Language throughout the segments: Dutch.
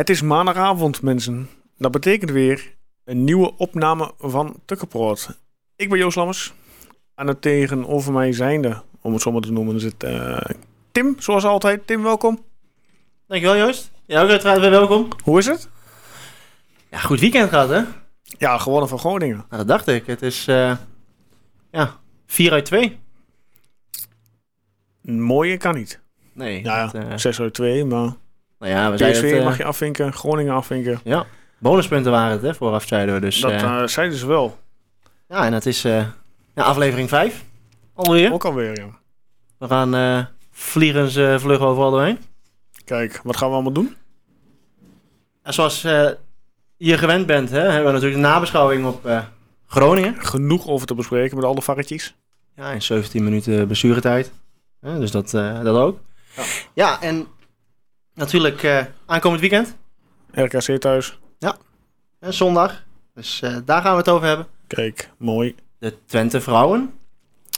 Het is maandagavond, mensen. Dat betekent weer een nieuwe opname van Tukkenproot. Ik ben Joost Lammers. En het tegenover mij zijnde, om het zo maar te noemen, zit eh, Tim, zoals altijd. Tim, welkom. Dankjewel Joost. Ja, ook uiteraard weer welkom. Hoe is het? Ja, goed weekend gehad hè? Ja, gewonnen van Groningen. Nou, dat dacht ik. Het is, eh, ja, 4 uit 2. Mooie kan niet. Nee. Ja, dat, eh, 6 uit 2, maar nou ja, we zeiden PSV het, eh, mag je afvinken, Groningen afvinken. Ja, bonuspunten waren het hè, vooraf zeiden we. Dus, dat eh, eh, zeiden ze wel. ja, en het is ja, aflevering 5. Alweer. Ook alweer, ja. We gaan vliegend eh, vlug overal doorheen. Kijk, wat gaan we allemaal doen? En zoals je gewend bent, hè, hebben we natuurlijk de nabeschouwing op Groningen. Genoeg over te bespreken met alle varretjes. Ja, in 17 minuten blessuretijd. Ja, dus dat, dat ook. Ja. Ja, en natuurlijk eh, aankomend weekend. RKC thuis. eh, zondag. Dus eh, daar gaan we het over hebben. Kijk, mooi. De Twente vrouwen.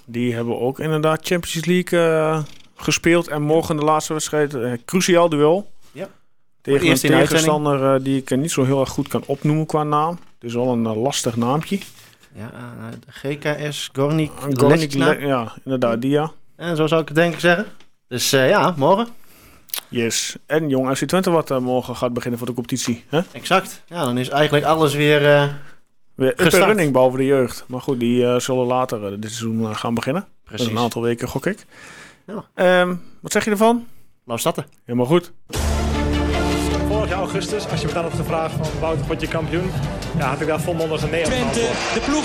Die hebben ook inderdaad Champions League eh, gespeeld. En morgen de laatste wedstrijd. cruciaal duel. Ja. Tegen een tegenstander die ik niet zo heel erg goed kan opnoemen qua naam. Het is wel een lastig naampje. Ja, eh, de GKS Gornik Gornik ja, inderdaad, die ja. En zo zou ik het denk ik zeggen. Dus eh, ja, morgen. Yes. En jong FC Twente wat eh, morgen gaat beginnen voor de competitie. Hè? Exact. Ja, dan is eigenlijk alles weer... eh, Weer up Gestart. running behalve de jeugd. Maar goed, die eh, zullen later dit seizoen gaan beginnen. Is een aantal weken, gok ik. Ja. Ehm, wat zeg je ervan? Laat starten. Helemaal goed. Vorig jaar augustus, als je me dan had gevraagd van Wouter, word je kampioen? Ja, had ik daar volmondig een nee op Twente, de ploeg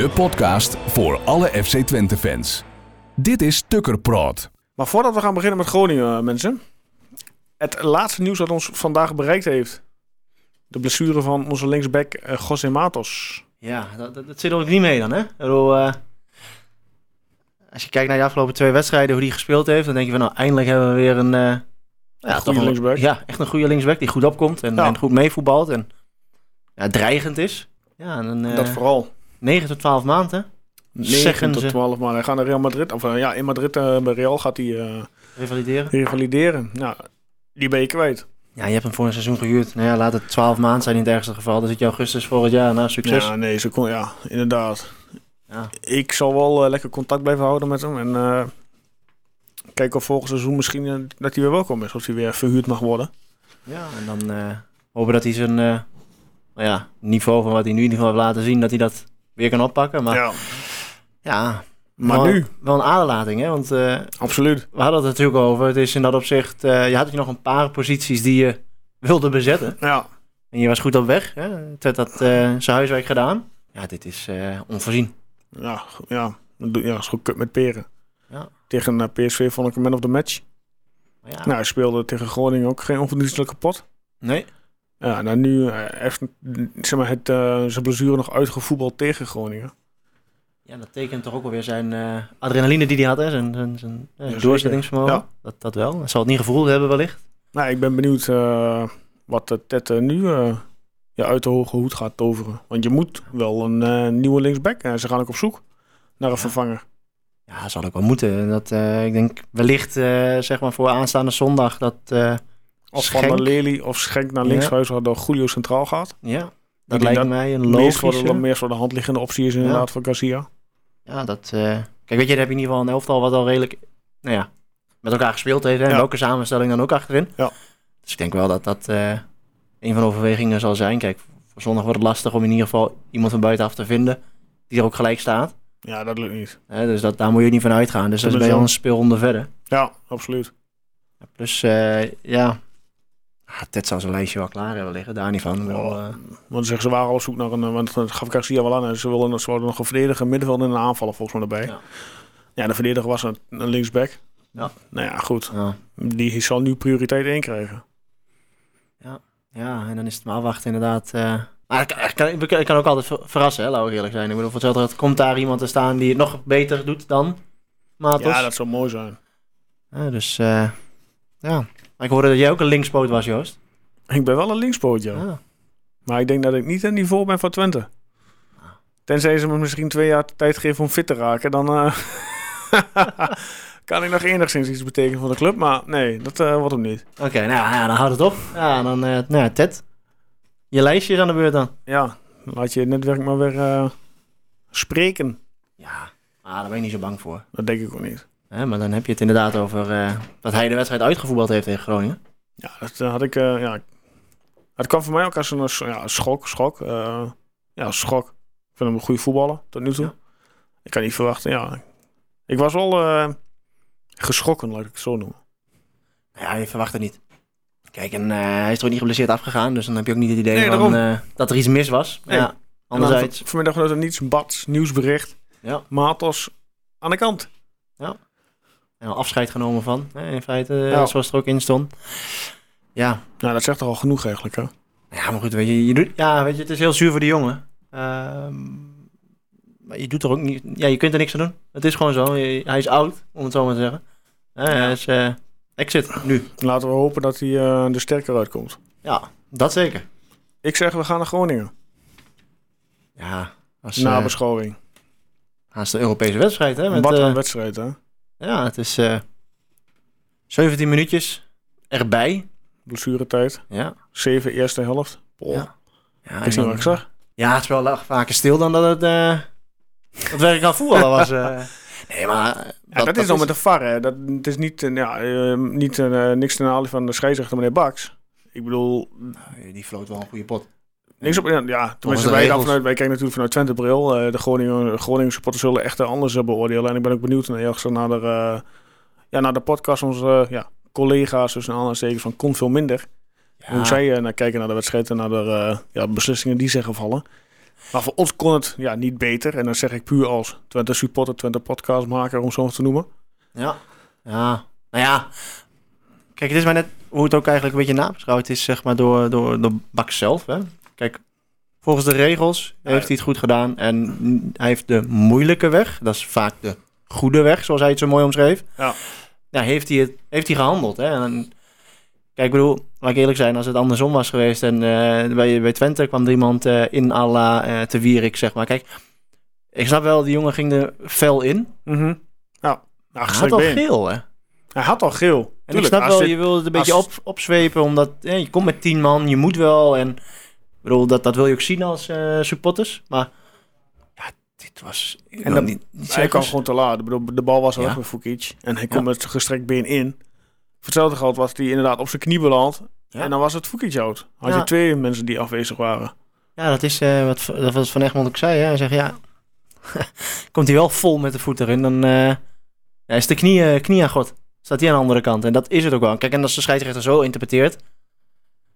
De podcast voor alle FC Twente fans. Dit is Tukkerpraat. Maar voordat we gaan beginnen met Groningen, eh, mensen. Het laatste nieuws dat ons vandaag bereikt heeft. De blessure van onze linksback eh, José Matos. Ja, dat, dat, dat zit er ook niet mee dan, hè? Bedoel, eh, als je kijkt naar de afgelopen twee wedstrijden, hoe die gespeeld heeft, dan denk je van, nou, eindelijk hebben we weer een... eh, ja, toch goede een- linksback. Ja, echt een goede linksback die goed opkomt en, Ja. en goed meevoetbalt en ja, dreigend is. Ja, en een, eh, dat vooral. 9 tot 12 maanden, 9 zeggen tot ze. 12 maar Hij gaat naar Real Madrid. Of eh, ja, in Madrid eh, bij Real gaat hij eh, revalideren. revalideren. Nou, die ben je kwijt. Ja, je hebt hem voor een seizoen gehuurd. Nou ja, laat het 12 maanden zijn in het ergste geval. Dan zit je augustus vorig jaar. Nou, succes. Ja, nee, ze kon, ja, inderdaad. Ja. Ik zal wel lekker contact blijven houden met hem. En kijken of volgend seizoen misschien dat hij weer welkom is. Of hij weer verhuurd mag worden. Ja, en dan hopen dat hij zijn nou ja, niveau van wat hij nu in ieder geval heeft laten zien, dat hij dat weer kan oppakken. Maar ja, ja, maar wel, nu, Wel een aderlating, hè? Want eh, absoluut. we hadden het natuurlijk over. Het is in dat opzicht, eh, je had je nog een paar posities die je wilde bezetten. Ja, En je was goed op weg. Hè? Het had eh, zijn huiswerk gedaan. Ja, dit is onvoorzien. ja, ja. Dat Ja, is goed kut met peren. Ja. Tegen PSV vond ik een man of the match. Ja, Nou, hij speelde tegen Groningen ook geen onverdienstelijke pot. nee. Ja, nou nu eh, heeft zeg maar, het, eh, zijn blessure nog uitgevoetbald tegen Groningen. Ja, dat tekent toch ook alweer zijn eh, adrenaline die hij had, hè? zijn, zijn, zijn doorzettingsvermogen. Ja. Dat, dat wel. Hij zal het niet gevoeld hebben wellicht. Nou, ik ben benieuwd wat uh, Ted nu ja, uit de hoge hoed gaat toveren. Want je moet wel een nieuwe linksback. En ze gaan ook op zoek naar een Ja. vervanger. Ja, zal ook wel moeten. Dat, ik denk wellicht zeg maar voor aanstaande zondag dat Of Van der Lely of Schenk naar Ja. linkshuis, waardoor Julio centraal gaat. Ja, dat lijkt dat mij een Meest voor, de, logische. meer voor de hand liggende optie is inderdaad voor Garcia. Ja, dat... eh, kijk, weet je, dan heb je in ieder geval een elftal wat al redelijk... Nou ja, met elkaar gespeeld heeft. En Ja. welke samenstelling dan ook achterin. Ja. Dus ik denk wel dat dat eh, een van de overwegingen zal zijn. Kijk, voor zondag wordt het lastig om in ieder geval iemand van buitenaf te vinden die er ook gelijk staat. Ja, dat lukt niet. Dus dat, daar moet je niet van uitgaan. Dus dat is Dat bij is wel- een speelronde verder. Ja, absoluut. Plus, eh, ja... Ted zal zijn lijstje wel klaar hebben liggen, daar niet van. Ik bedoel, eh, Want ze, ze waren al op zoek naar een, eh, want dat gaf Garcia wel aan. En ze wilden, ze wilden nog een verdediger, middenveld en een aanvaller volgens mij erbij. Ja. Ja, de verdediger was een, een linksback. Ja. Nou ja, goed. ja. Die zal nu prioriteit 1 krijgen. Ja, en dan is het maar afwachten inderdaad. eh. Maar het kan, het kan, het kan ook altijd ver- verrassen, hè, laten we eerlijk zijn. Ik bedoel, voor hetzelfde komt daar iemand te staan die het nog beter doet dan Matos. Ja, dat zou mooi zijn. Ja, dus ja. Maar ik hoorde dat jij ook een linkspoot was, Joost. Ik ben wel een linkspoot, ja. Ah. Maar ik denk dat ik niet aan niveau ben van Twente. Tenzij ze me misschien twee jaar tijd geven om fit te raken, dan eh, kan ik nog enigszins iets betekenen voor de club. Maar nee, dat eh, wordt hem niet. Oké, nou ja, dan houdt het op. Ja, dan, eh nou ja, Ted. Je lijstje is aan de beurt dan. Ja, laat je netwerk maar weer spreken. Ja, ah, daar ben ik niet zo bang voor. Dat denk ik ook niet. Hè, maar dan heb je het inderdaad over eh, dat hij de wedstrijd uitgevoetbald heeft tegen Groningen. Ja, dat eh, had ik. eh, ja, het kwam voor mij ook als een ja, schok. schok ja, schok. Ik vind hem een goede voetballer tot nu toe. Ja. Ik kan niet verwachten. Ja, ik was wel geschrokken, laat ik het zo noemen. Nou ja, je verwacht het niet. Kijk, en hij is toch niet geblesseerd afgegaan, dus dan heb je ook niet het idee Nee, van, daarom. dat er iets mis was. Nee. Ja, anderzijds. vanmiddag was er niets, Bats, nieuwsbericht. Ja. Matos aan de kant. En al afscheid genomen van, in feite, eh, Ja. zoals het er ook in stond. Ja, Nou, dat zegt toch al genoeg eigenlijk, hè? ja maar goed, weet je, je doet, ja, weet je, het is heel zuur voor de jongen. Ehm, maar je doet er ook niet, ja, je kunt er niks aan doen. Het is gewoon zo, Je- hij is oud, om het zo maar te zeggen. Hè, Hij is eh, exit nu. Laten we hopen dat hij eh, er sterker uitkomt. Ja, dat zeker. Ik zeg, we gaan naar Groningen. Ja, als, Na eh, beschouwing. haast de Europese wedstrijd, hè. Met, Wat een wedstrijd, hè? Ja, het is eh 17 minuutjes erbij. Blessuretijd. Ja. 7 eerste helft. Boah. Ja. Ja, Ik en zie dan- wat ik zag. Ja, het is wel vaker stil dan dat het eh dat werk aan voetballen was. eh. Nee, maar... eh, Ja, dat, is nog met de VAR, hè. Dat, het is niet, eh, ja, eh, niet eh, niks ten aanleiding van de scheidsrechter, meneer Baks. Ik bedoel, Nou, Die floot wel een goede pot. Niks op... Ja, Volgens tenminste, de wij, vanuit, wij kijken natuurlijk vanuit Twente bril. Eh, de Groningen, Groningen supporters zullen echt anders eh, beoordelen. En ik ben ook benieuwd naar, ergens naar, de, eh, ja, naar de podcast. Onze eh, ja, collega's, dus een aanhalingstekens van kon veel minder. Hoe zij naar kijken naar de wedstrijd en naar de ja, beslissingen die zeggen vallen. Maar voor ons kon het ja, niet beter. En dan zeg ik puur als Twente supporter, Twente podcastmaker, om zo te noemen. Ja. Ja. Nou ja. Kijk, het is maar net hoe het ook eigenlijk een beetje nabeschouwd is, zeg maar, door, door, door Bak zelf. Hè? Kijk, volgens de regels heeft hij het goed gedaan. En hij heeft de moeilijke weg, dat is vaak de goede weg, zoals hij het zo mooi omschreef. Ja. Ja, heeft hij, het, heeft hij gehandeld. Hè? En, kijk, ik bedoel, laat ik eerlijk zijn, als het andersom was geweest en eh, bij, bij Twente kwam er iemand eh, in à la eh, te Wierik, zeg maar. Kijk, ik snap wel, die jongen ging er fel in. Mhm. Ja, nou, Hij had al geel, hè? Hij had al geel. En Tuurlijk, ik snap wel, dit- je wil het een beetje als- op, opzwepen, omdat je komt met tien man, je moet wel. En ik bedoel, dat, dat wil je ook zien als eh, supporters. Maar ja, dit was niet, niet hij kwam gewoon te laat. Ik bedoel, de bal was al Ja. weg. En hij Ja. komt met gestrekt been in. Voor hetzelfde geld was hij inderdaad op zijn knie beland. Ja. En dan was het Fukic out. Had Ja. je twee mensen die afwezig waren. Ja, dat is eh, wat, dat was Van Egmond ook zei. Hè. Hij zegt, ja, komt hij wel vol met de voet erin, dan eh, ja, is de knie, knie aan God. Staat hij aan de andere kant. En dat is het ook wel. Kijk, en als de scheidsrechter zo interpreteert,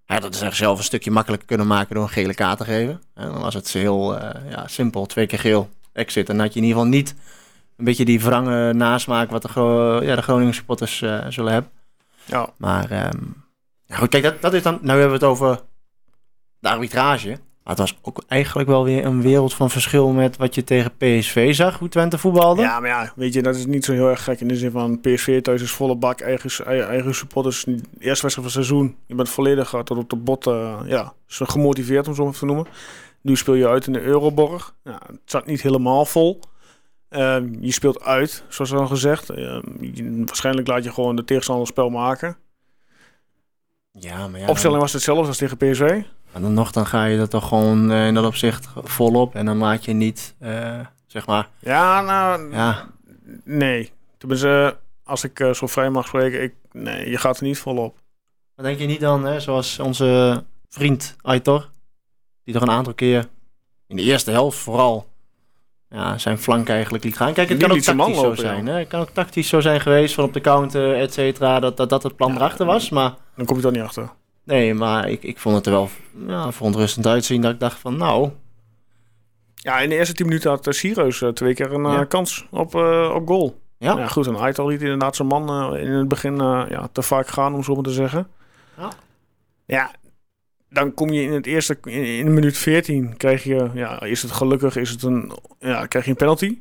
ja, dat is er zelf een stukje makkelijker kunnen maken door een gele kaart te geven. En dan was het heel eh, ja, simpel, twee keer geel, exit. En dan had je in ieder geval niet een beetje die wrange nasmaak wat de, Gro ja, de Groningen supporters eh, zullen hebben. Ja. Maar ehm, ja, goed, kijk, dat, dat is dan. Nou hebben we het over de arbitrage. Maar het was ook eigenlijk wel weer een wereld van verschil met wat je tegen PSV zag, hoe Twente voetbalde. Ja, maar ja, weet je, dat is niet zo heel erg gek in de zin van PSV thuis is volle bak, eigen, eigen, supporters. Eerste wedstrijd van het seizoen, je bent volledig eh, tot op de bot, eh, ja, zo gemotiveerd om zo maar te noemen. Nu speel je uit in de Euroborg. Ja, het zat niet helemaal vol. Ehm, je speelt uit, zoals al gezegd. Ehm, je- waarschijnlijk laat je gewoon de tegenstander spel maken. Ja, maar ja. Opstelling was hetzelfde als tegen PSV. Maar dan nog, dan ga je er toch gewoon eh, in dat opzicht volop. En dan laat je niet, eh, zeg maar, Ja, nou, ja, nee. Tenminste, als ik eh, zo vrij mag spreken, ik, nee, je gaat er niet volop. Maar denk je niet dan, hè, zoals onze vriend Aitor, die toch een aantal keer in de eerste helft vooral ja, zijn flank eigenlijk liet gaan. Kijk, het kan ook tactisch zo ja. zijn. Hè? Het kan ook tactisch zo zijn geweest van op de counter, et cetera, dat, dat dat het plan Ja. erachter was. Maar Dan kom je toch niet achter. Nee, maar ik, ik vond het er wel ja, verontrustend uitzien dat ik dacht van nou, Ja, in de eerste 10 minuten had uh, Sierreus eh, twee keer een eh, Ja. kans op, eh, op goal. Ja. ja goed. En Aital liet inderdaad zijn man eh, in het begin eh, ja, te vaak gaan, om zo maar te zeggen. Ja. Ja, dan kom je in het eerste, in, in minuut 14 krijg je, ja, is het gelukkig, is het een, ja, krijg je een penalty.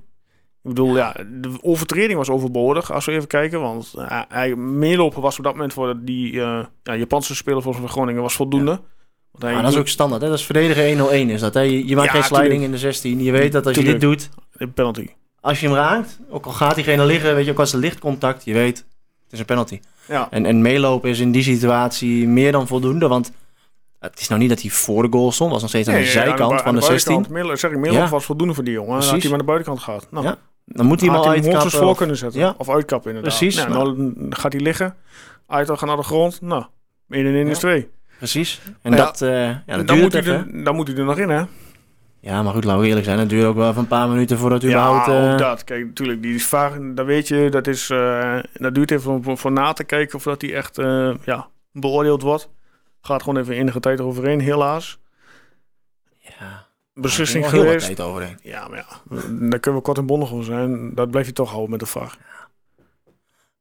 Ik bedoel, ja, de overtreding was overbodig, als we even kijken. Want uh, hij, meelopen was op dat moment voor die uh, ja, Japanse speler volgens Groningen was voldoende. Ja. Want hij maar dat is ook standaard, hè? Dat is verdedigen 1-0-1 is dat, hè? Je, je maakt ja, geen sliding tuurlijk. in de 16. Je weet dat als tuurlijk. je dit doet... Een penalty. Als je hem raakt, ook al gaat diegene liggen, weet je, ook als er lichtcontact, je weet, het is een penalty. Ja. En, en meelopen is in die situatie meer dan voldoende, want het is nou niet dat hij voor de goal stond, was nog steeds aan de zijkant aan de, van de, de 16. Middel, zeg ik, Middelhof was voldoende voor die jongen. Had hij maar de buitenkant gehad. Nou, ja. Dan moet hij hem al uitkappen. voor of... kunnen zetten. Ja. Of uitkappen inderdaad. Precies. Nou, dan gaat hij liggen. Uit gaat naar de grond. Nou, 1 en 1 is 2. Precies. En nou, dat, uh, ja, dat dan, moet hij er, dan moet hij er nog in, hè? Ja, maar goed, laten we eerlijk zijn. Het duurt ook wel even een paar minuten voordat u überhaupt... Ja, uh... dat. Kijk, natuurlijk, die is vaag. Dat weet je, dat, is, uh, dat duurt even voor, voor na te kijken of dat hij echt uh, ja, beoordeeld wordt. Gaat gewoon even enige tijd overheen, helaas. Beslissing heel geweest. tijd overheen. Ja, maar ja, daar kunnen we kort en bondig over zijn. Dat blijf je toch houden met de VAR.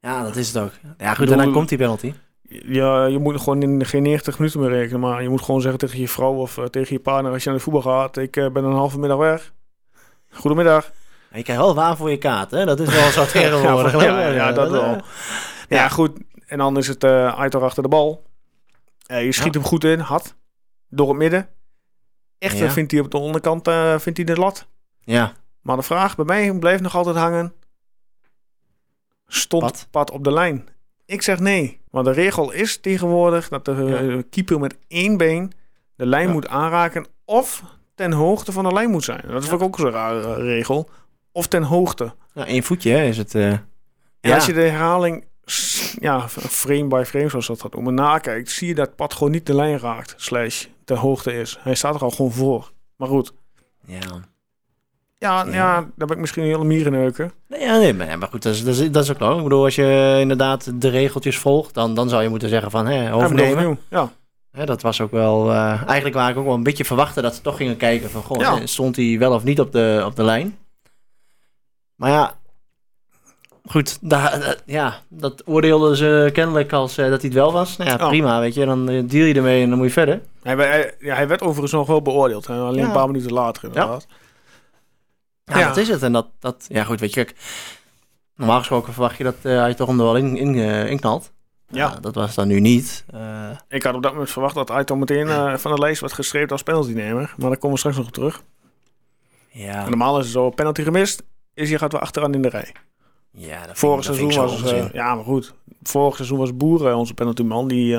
Ja, dat is het ook. Ja, goed, en dan komt die penalty. Ja, je moet gewoon in geen 90 minuten meer rekenen. Maar je moet gewoon zeggen tegen je vrouw of uh, tegen je partner als je naar de voetbal gaat. Ik uh, ben een halve middag weg. Goedemiddag. En je krijgt wel waar voor je kaart, hè? Dat is wel zo tegenwoordig. ja, ja, ja, dat wel. Ja, goed. En dan is het uh, Aitor achter de bal. Uh, je schiet hem goed in, hard. Door het midden. Echter vindt hij op de onderkant uh, vindt hij de lat. Ja. Maar de vraag bij mij blijft nog altijd hangen. Stond Pad, pad op de lijn? Ik zeg nee. Want de regel is tegenwoordig dat de ja. keeper met één been de lijn ja. moet aanraken of ten hoogte van de lijn moet zijn. Dat is ook een rare regel. Of ten hoogte. Ja, één voetje hè, is het. Uh... En als je de herhaling, ja, frame by frame zoals dat gaat noemen, nakijkt, zie je dat pad gewoon niet de lijn raakt. Slash ten hoogte is. Hij staat er al gewoon voor. Maar goed. Ja. Ja, ja. ja, daar ben ik misschien een hele mierenneuken. Nee, ja, nee, maar, maar goed, dat is, dat, is, dat is ook lang. Ik bedoel, als je inderdaad de regeltjes volgt, dan, dan zou je moeten zeggen van, hé, overnemen. Ja, ja. dat was ook wel... Uh, eigenlijk waar ik ook wel een beetje verwachten dat ze toch gingen kijken van, goh, ja. stond hij wel of niet op de, op de lijn? Maar ja, goed, dat, ja, dat oordeelden ze kennelijk als uh, dat hij het wel was. Nou ja, oh. prima, weet je, dan uh, deal je ermee en dan moet je verder. Hij, hij, ja, hij werd overigens nog wel beoordeeld, hè? alleen een paar minuten later inderdaad. Ja. Ja, ja, dat is het. En dat, dat, ja, goed, weet je, kijk, normaal gesproken verwacht je dat uh, hij toch er wel in, in, uh, in knalt. Ja. Uh, dat was dan nu niet. Ik had op dat moment verwacht dat Aito meteen van de lijst werd geschreven als penaltynemer. Maar daar komen we straks nog op terug. Ja. Normaal is het zo, penalty gemist, is je gaat weer achteraan in de rij. Ja, dat Vorig seizoen dat was het, ja, maar goed. Vorig seizoen was Boeren onze penaltyman. Die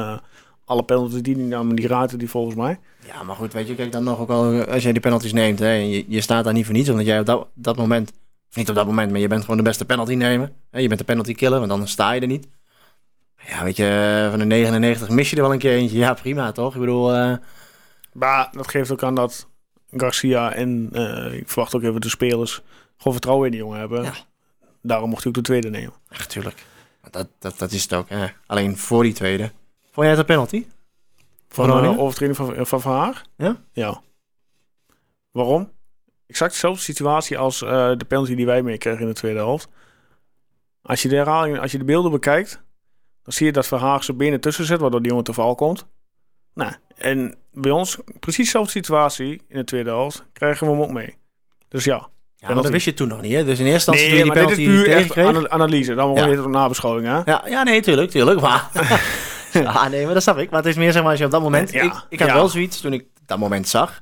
alle penalties die hij nam, die raakte die volgens mij. Ja, maar goed, weet je, kijk dan nog ook al, als jij die penalties neemt, hè, je, je staat daar niet voor niets, omdat jij op dat, dat moment, of niet op dat moment, maar je bent gewoon de beste penalty nemen. Hè, je bent de penalty killer, want dan sta je er niet. Ja, weet je, van de 99 mis je er wel een keer eentje. Ja, prima toch? Ik bedoel... Uh... Maar dat geeft ook aan dat Garcia en ik verwacht ook even de spelers gewoon vertrouwen in die jongen hebben. Ja. Daarom mocht hij ook de tweede nemen. Echt, tuurlijk. Dat, dat, dat is het ook. Hè. Alleen voor die tweede. Vond jij het een penalty? Van de uh, overtreding van, van Van Haag? Ja? Ja. Waarom? Exact dezelfde situatie als uh, de penalty die wij meekregen in de tweede helft. Als je de herhaling, als je de beelden bekijkt, dan zie je dat Van Haag zijn benen tussen zet, waardoor die jongen te val komt. Nou, en bij ons, precies dezelfde situatie in de tweede helft, krijgen we hem ook mee. Dus ja. Ja, maar dat wist je toen nog niet, hè? Dus in eerste instantie nee, dit is puur echt ana analyse. Dan ja. je het op nabeschouwing, hè? Ja, ja nee, tuurlijk, tuurlijk. Maar... ja, nee, maar dat snap ik. Maar het is meer zeg maar als je op dat moment... Ja. Ik, ik had wel zoiets toen ik dat moment zag.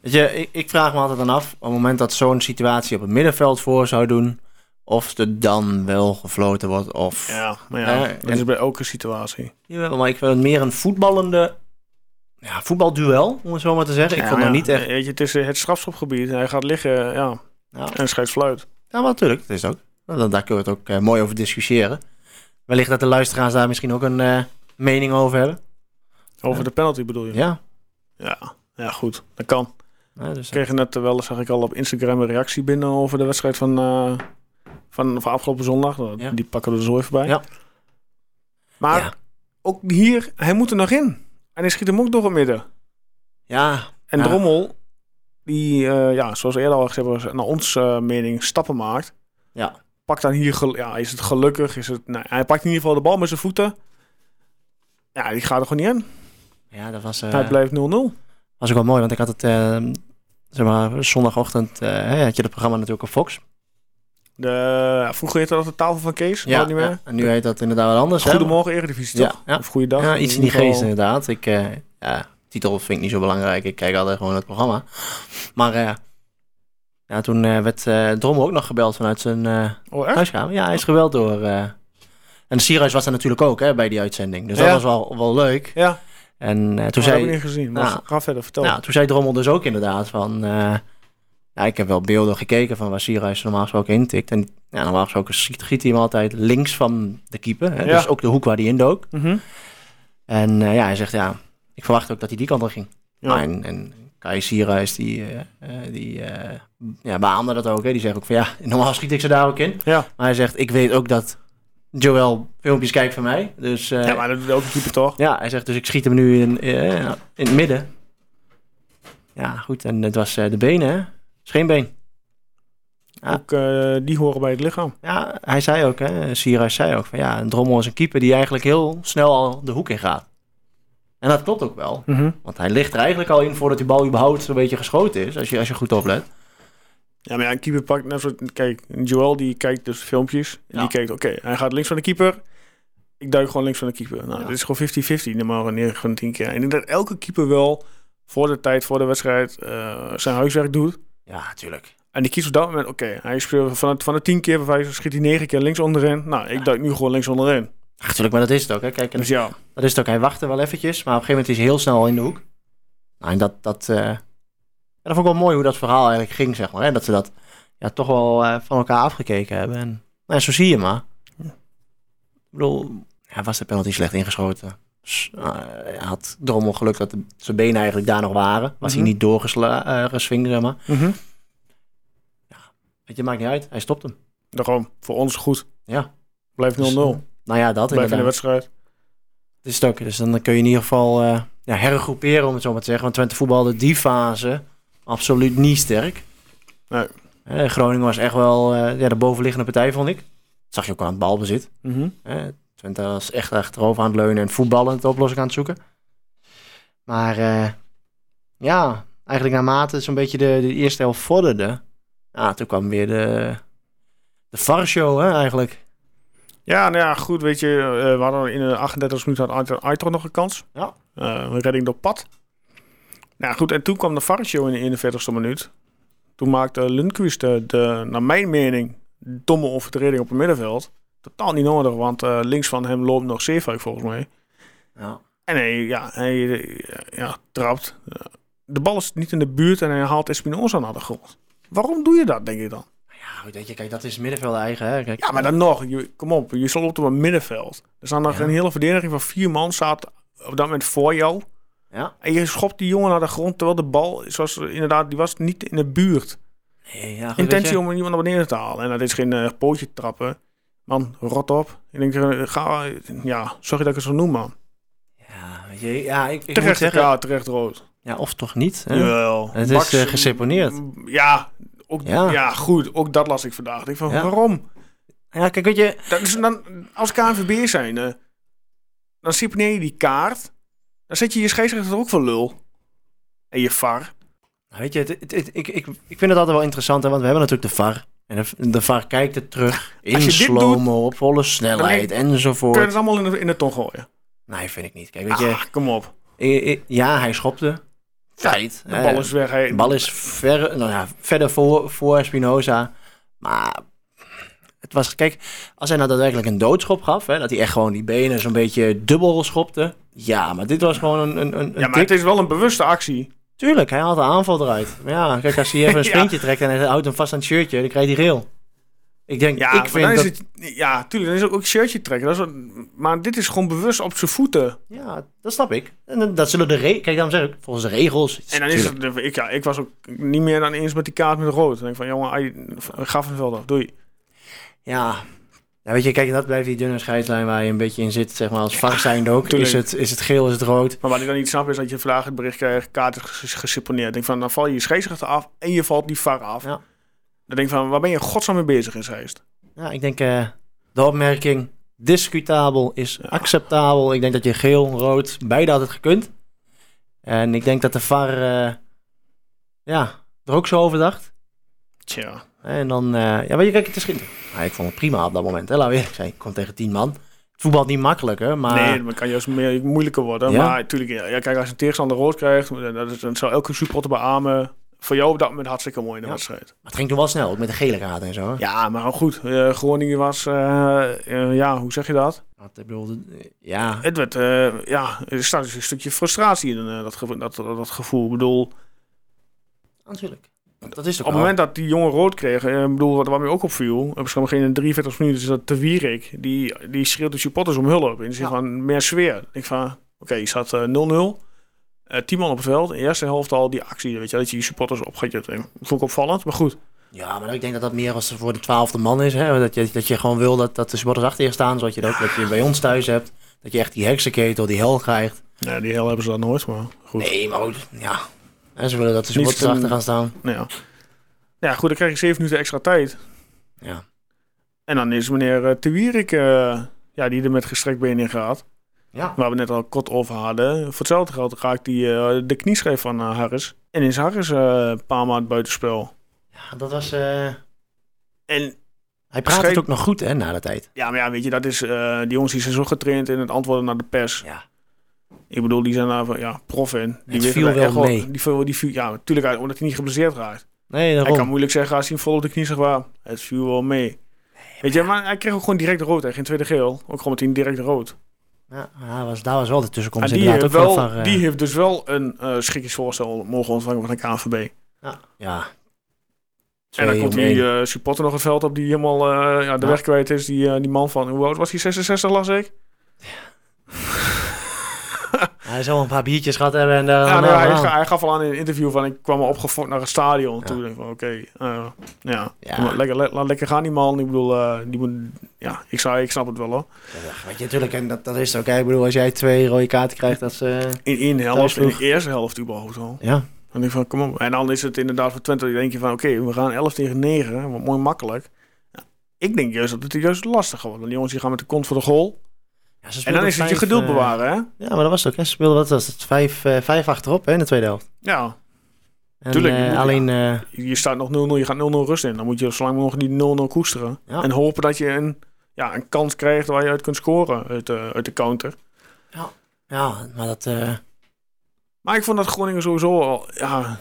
Weet je, ik, ik vraag me altijd dan af... op het moment dat zo'n situatie op het middenveld voor zou doen... of er dan wel gefloten wordt of... Ja, maar ja, dat is bij elke situatie. Jawel, maar ik wil het meer een voetballende... Ja, voetbalduel, om het zo maar te zeggen. Ik ja, vond nog niet echt... Weet je, het is het strafschopgebied. Hij gaat liggen, ja. ja. En scheidt fluit. Ja, maar natuurlijk, dat is ook. Dan, daar kunnen we het ook uh, mooi over discussiëren. Wellicht dat de luisteraars daar misschien ook een uh, mening over hebben. Over ja. de penalty bedoel je? Ja. Ja, ja goed. Dat kan. Ja, dus ik kreeg net wel, zag ik al op Instagram een reactie binnen over de wedstrijd van, uh, van, van afgelopen zondag. Ja. Die pakken we er zo even bij. Ja. Maar Ja. ook hier, hij moet er nog in. En hij schiet hem ook door het midden. Ja. En Ja. Drommel, die, eh, ja, zoals eerder al gezegd was, naar ons eh, mening stappen maakt. Ja. Pakt dan hier, ja, is het gelukkig? Is het, nou, hij pakt in ieder geval de bal met zijn voeten. Ja, die gaat er gewoon niet in. Ja, dat was, eh, Hij blijft 0-0. was ook wel mooi, want ik had het, zeg maar, zondagochtend had je het programma natuurlijk op Fox. De, vroeger heette dat de tafel van Kees. Ja, niet meer. ja, en nu heet dat inderdaad wat anders. hè? Goedemorgen Eredivisie, Ja, toch? ja. Of goeiedag. Ja, iets in die geest inderdaad. Ik, eh, ja, titel vind ik niet zo belangrijk. Ik kijk altijd gewoon het programma. Maar eh, ja, toen eh, werd eh Drommel ook nog gebeld vanuit zijn Oh, huiskamer. Ja, hij is gebeld door... en Sierhuis was er natuurlijk ook hè, bij die uitzending. Dus dat was wel, wel leuk. Ja, En toen toen zei... heb ik niet gezien. Maar Ja. ga verder, vertel. Nou, toen zei Drommel dus ook inderdaad van... ja, ik heb wel beelden gekeken van waar Sierhuis normaal gesproken intikt. En ja, normaal gesproken schiet, schiet hij hem altijd links van de keeper. Hè? Ja. Dus ook de hoek waar hij indook. Mhm. En eh, ja, hij zegt ja, ik verwacht ook dat hij die kant op ging. Ja. Nou, en, en Kai Sierhuis, die, eh, eh, die eh, ja, beaamde dat ook. Hè? Die zegt ook van ja, normaal schiet ik ze daar ook in. Ja. Maar hij zegt, ik weet ook dat Joel filmpjes kijkt van mij. Dus ja, maar dat doet elke keeper toch? ja, hij zegt dus ik schiet hem nu in, in het midden. Ja, goed. En het was de benen, hè? Scheenbeen. Ja. Ook eh, die horen bij het lichaam. Ja, hij zei ook, hè, Sierhuis zei ook van ja, een Drommel is een keeper die eigenlijk heel snel al de hoek in gaat. En dat klopt ook wel. Mhm. Want hij ligt er eigenlijk al in voordat die bal überhaupt zo'n beetje geschoten is, als je, als je goed oplet. Ja, maar ja, een keeper pakt net zoals... Kijk, Joel die kijkt dus filmpjes. En Ja. die kijkt, oké, hij gaat links van de keeper. Ik duik gewoon links van de keeper. Nou, Ja. dit is gewoon 50-50, normaal 9 van de 10 keer. En ik denk dat elke keeper wel voor de tijd, voor de wedstrijd, eh, zijn huiswerk doet. Ja, natuurlijk. En die kiest op dat moment, oké, hij speelt van, het, van de 10 keer, bij wijze van schiet hij 9 keer links onderin. Nou, ik duik nu gewoon links onderin. Natuurlijk, maar dat is het ook. Hè. Kijk, en Dus ja, dat is het ook. Hij wachtte wel eventjes, maar op een gegeven moment is hij heel snel in de hoek. Nou, en dat, dat, ja, dat vond ik wel mooi hoe dat verhaal eigenlijk ging, zeg maar. Hè. Dat ze dat ja, toch wel eh, van elkaar afgekeken hebben. En nou, ja, zo zie je maar. Ik bedoel, ja, was de penalty slecht ingeschoten. Hij had Drommel geluk dat de- zijn benen eigenlijk daar nog waren. Was Mhm. hij niet doorgeswingd, zeg maar. mhm. Weet je, maakt niet uit. Hij stopt hem. daarom, voor ons goed. Ja. Blijft 0-0. Dus, eh, nou ja, dat Blijf in de wedstrijd. Dat is het ook. Dus dan kun je in ieder geval eh ja, hergroeperen, om het zo maar te zeggen. Want Twente voetbalde die fase absoluut niet sterk. Nee. Eh, Groningen was echt wel eh, ja, de bovenliggende partij, vond ik. Dat zag je ook aan het balbezit. Mhm. Eh, Twente was echt achterover aan het leunen en voetballend de oplossing aan het zoeken. Maar eh, ja, eigenlijk naarmate zo'n beetje de, de eerste helft vorderde... Ja, toen kwam weer de, de VAR-show hè, eigenlijk. Ja, nou ja, goed, weet je, eh, we hadden in de 38 minuten had Aitor- Aitor nog een kans. Ja. Eh, een redding door pad. Nou goed, en toen kwam de VAR-show in de 41ste minuut. Toen maakte Lundqvist de, de, naar mijn mening, domme overtreding op het middenveld. Totaal niet nodig, want eh, links van hem loopt nog Zeefuik volgens mij. Ja. En hij, ja, hij eh, ja, trapt. Eh, De bal is niet in de buurt en hij haalt Espinoza naar de grond. Waarom doe je dat, denk ik dan? Ja, goed, weet je, kijk, dat is middenveld eigen. Hè. Kijk, Ja, maar dan nog. Je, kom op, je stond op het middenveld. Er staat nog Ja. een hele verdediging van vier man staat op dat moment voor jou. Ja. En je schopt die jongen naar de grond, terwijl de bal, zoals inderdaad, die was niet in de buurt. Nee, ja, goed, Intentie je. om iemand naar beneden te halen. En dat is geen eh, pootje trappen. Man, rot op. Ik denk, eh, ga, ja, sorry dat ik het zo noem, man. Ja, weet je, ja, ik, ik moet Terecht zeggen... kaart, terecht rood. Ja, of toch niet. Hè? Jawel. Het is, eh, geseponeerd. Ja, ook, Ja. ja. goed. Ook dat las ik vandaag. Ik denk van, Ja. waarom? Ja, kijk, weet je... Dat is dan, als KNVB zijn, eh, dan seponeer je die kaart. Dan zet je je scheidsrechter ook voor lul. En je VAR. Nou, Weet je, het, het- het- ik, ik, ik vind het altijd wel interessant, hè, want we hebben natuurlijk de VAR. En de, de VAR kijkt het terug in Als je dit slow-mo, op volle snelheid Kun je enzovoort. het allemaal in de, in de ton gooien? Nee, vind ik niet. Kijk, weet je, Ah, kom op. ja, hij schopte. Feit. De Eh, bal is weg. Hij, de bal is ver, nou ja, verder voor, voor Spinoza. Maar het was, kijk, als hij nou daadwerkelijk een doodschop gaf, hè, dat hij echt gewoon die benen zo'n beetje dubbel schopte. Ja, maar dit was gewoon een, een, een ja, maar het is wel een bewuste actie. Tuurlijk, hij haalt de aanval eruit. Maar ja, kijk, als hij even een Ja. sprintje trekt en hij houdt hem vast aan het shirtje, dan krijgt hij geel. Ik denk, Ja, ik vind dan dat... het, ja, tuurlijk, dan is het ook een shirtje trekken. Dat is wat- maar dit is gewoon bewust op zijn voeten. Ja, dat snap ik. En dan- dat zullen de regels... Kijk, daarom zeg ik, volgens de regels... En dan is het, ik, ja, ik was ook niet meer dan eens met die kaart met rood. Dan denk ik van, jongen, ai, ga van het veld af, doei. Ja. Ja, weet je, kijk, dat blijft die dunne scheidslijn waar je een beetje in zit, zeg maar, als VAR zijnde ook. tuurlijk. Is het, is het geel, is het rood? Maar wat ik dan niet snap is dat je vandaag het bericht krijgt, kaart is geseponeerd. Ik denk van, dan val je je scheidsrechter af en je valt die VAR af. Ja. Dan denk ik van, waar ben je godsnaam mee bezig in Zeist? Ja, ik denk eh, de opmerking discutabel is Ja. acceptabel. Ik denk dat je geel, rood, beide had het gekund. En ik denk dat de VAR eh, ja, er ook zo over dacht. Tja. En dan, eh, ja, weet je, kijk, het is. Nou, ik vond het prima op dat moment. Hè? Laten we eerlijk zijn. Ik kwam tegen tien man. Het voetbal niet makkelijker, maar... Nee, dat kan juist meer, moeilijker worden. Ja. Maar natuurlijk, ja, kijk, als een tegenstander rood krijgt, dat, is, dat zou elke supporter beamen. Voor jou op dat moment hartstikke mooi in de Ja. wedstrijd. Maar het ging toen wel snel, ook met de gele kaart en zo. hè? Ja, maar goed. eh, Groningen was, eh, ja, hoe zeg je dat? Ik bedoel, ja, Het werd, ja, er staat dus een stukje frustratie in dat, dat, dat, dat gevoel. Ik bedoel, natuurlijk. Dat is op het moment dat die jongen rood kreeg, eh, ik bedoel, wat, wat mij ook opviel, op een gegeven moment in de 43 minuten is dat de Wierik, die, die schreeuwt de supporters om hulp. In de zin Ja. van meer sfeer. Ik van, oké, je staat eh, 0-0. eh 10 man op het veld. In de eerste helft al die actie, weet je, dat je die supporters opgaat. Dat vond ik opvallend, maar goed. Ja, maar ik denk dat dat meer als voor de twaalfde man is. Hè? Dat, je, dat je gewoon wil dat, dat de supporters achter je staan. Zoals je dat ook dat je bij ons thuis hebt. Dat je echt die heksenketel, die hel krijgt. Nee, die hel hebben ze dan nooit, maar goed. Nee, maar goed, ja. En ze willen dat de Niet supporters een- achter gaan staan. Nou ja. ja, goed, dan krijg je 7 minuten extra tijd. Ja. En dan is meneer Wierik, eh, ja, die er met gestrekt been in gaat. Ja. Waar we net al kort over hadden. Voor hetzelfde geld raakt hij eh, de knieschijf van eh, Harris. En is Harris eh, een paar maanden buitenspel. ja, dat was... eh, En Hij praat Schreef- het ook nog goed, hè, na de tijd. ja, maar ja, weet je, dat is, eh, die jongens die zijn zo getraind in het antwoorden naar de pers. Ja. Ik bedoel, die zijn daar ja, prof in. Die Het viel daar wel mee. Die, viel- die, viel- ja, natuurlijk, omdat hij niet geblesseerd raakt. Nee, Hij daarom. kan moeilijk zeggen als hij vol op de knie zegt, waar het viel wel mee. Weet je, maar hij kreeg ook gewoon direct rood. Hè? Geen tweede geel. Ook gewoon meteen direct rood. Ja, hij was, daar was wel de En tussenkomst die heeft, wel, van eh, die heeft dus wel een eh schikkingsvoorstel mogen ontvangen van de KNVB. Ja. ja. en dan komt om die eh, supporter nog het veld op die helemaal ja, de Ja. weg kwijt is. Die, die man van, hoe oud was hij? 66 las ik? Hij zal een paar biertjes gehad hebben en Ja, nee, hij, hij gaf al aan in een interview van ik kwam opgefokt naar het stadion. Ja. Toen dacht ik van oké, eh, ja, Ja. Lekker, le- laat lekker gaan die man. Ik bedoel, eh, die moet, ja, ik, zou, ik snap het wel hoor. Weet je, natuurlijk, en dat, dat is ook. hè. Ik bedoel, als jij twee rode kaarten krijgt, dat ze... In één helft, in de eerste helft überhaupt al. Ja, denk ik van, kom op. En dan is het inderdaad voor Twente, denk je van, oké, we gaan 11 tegen 9, hè, wat mooi makkelijk. Ja, ik denk juist dat het juist lastig wordt. Want die jongens die gaan met de kont voor de goal. Ja ze En dan is het je geduld eh, bewaren, hè? Ja, maar dat was het ook. Hè. Ze speelden, wat was het, vijf, eh, vijf achterop hè, in de tweede helft. Ja, En, Tuurlijk, eh, alleen, je staat nog 0-0, je gaat 0-0 rust in. Dan moet je zo lang mogelijk die 0-0 koesteren. Ja. En hopen dat je een, ja, een kans krijgt waar je uit kunt scoren uit de, uit de counter. ja, maar dat... Maar ik vond dat Groningen sowieso al, ja,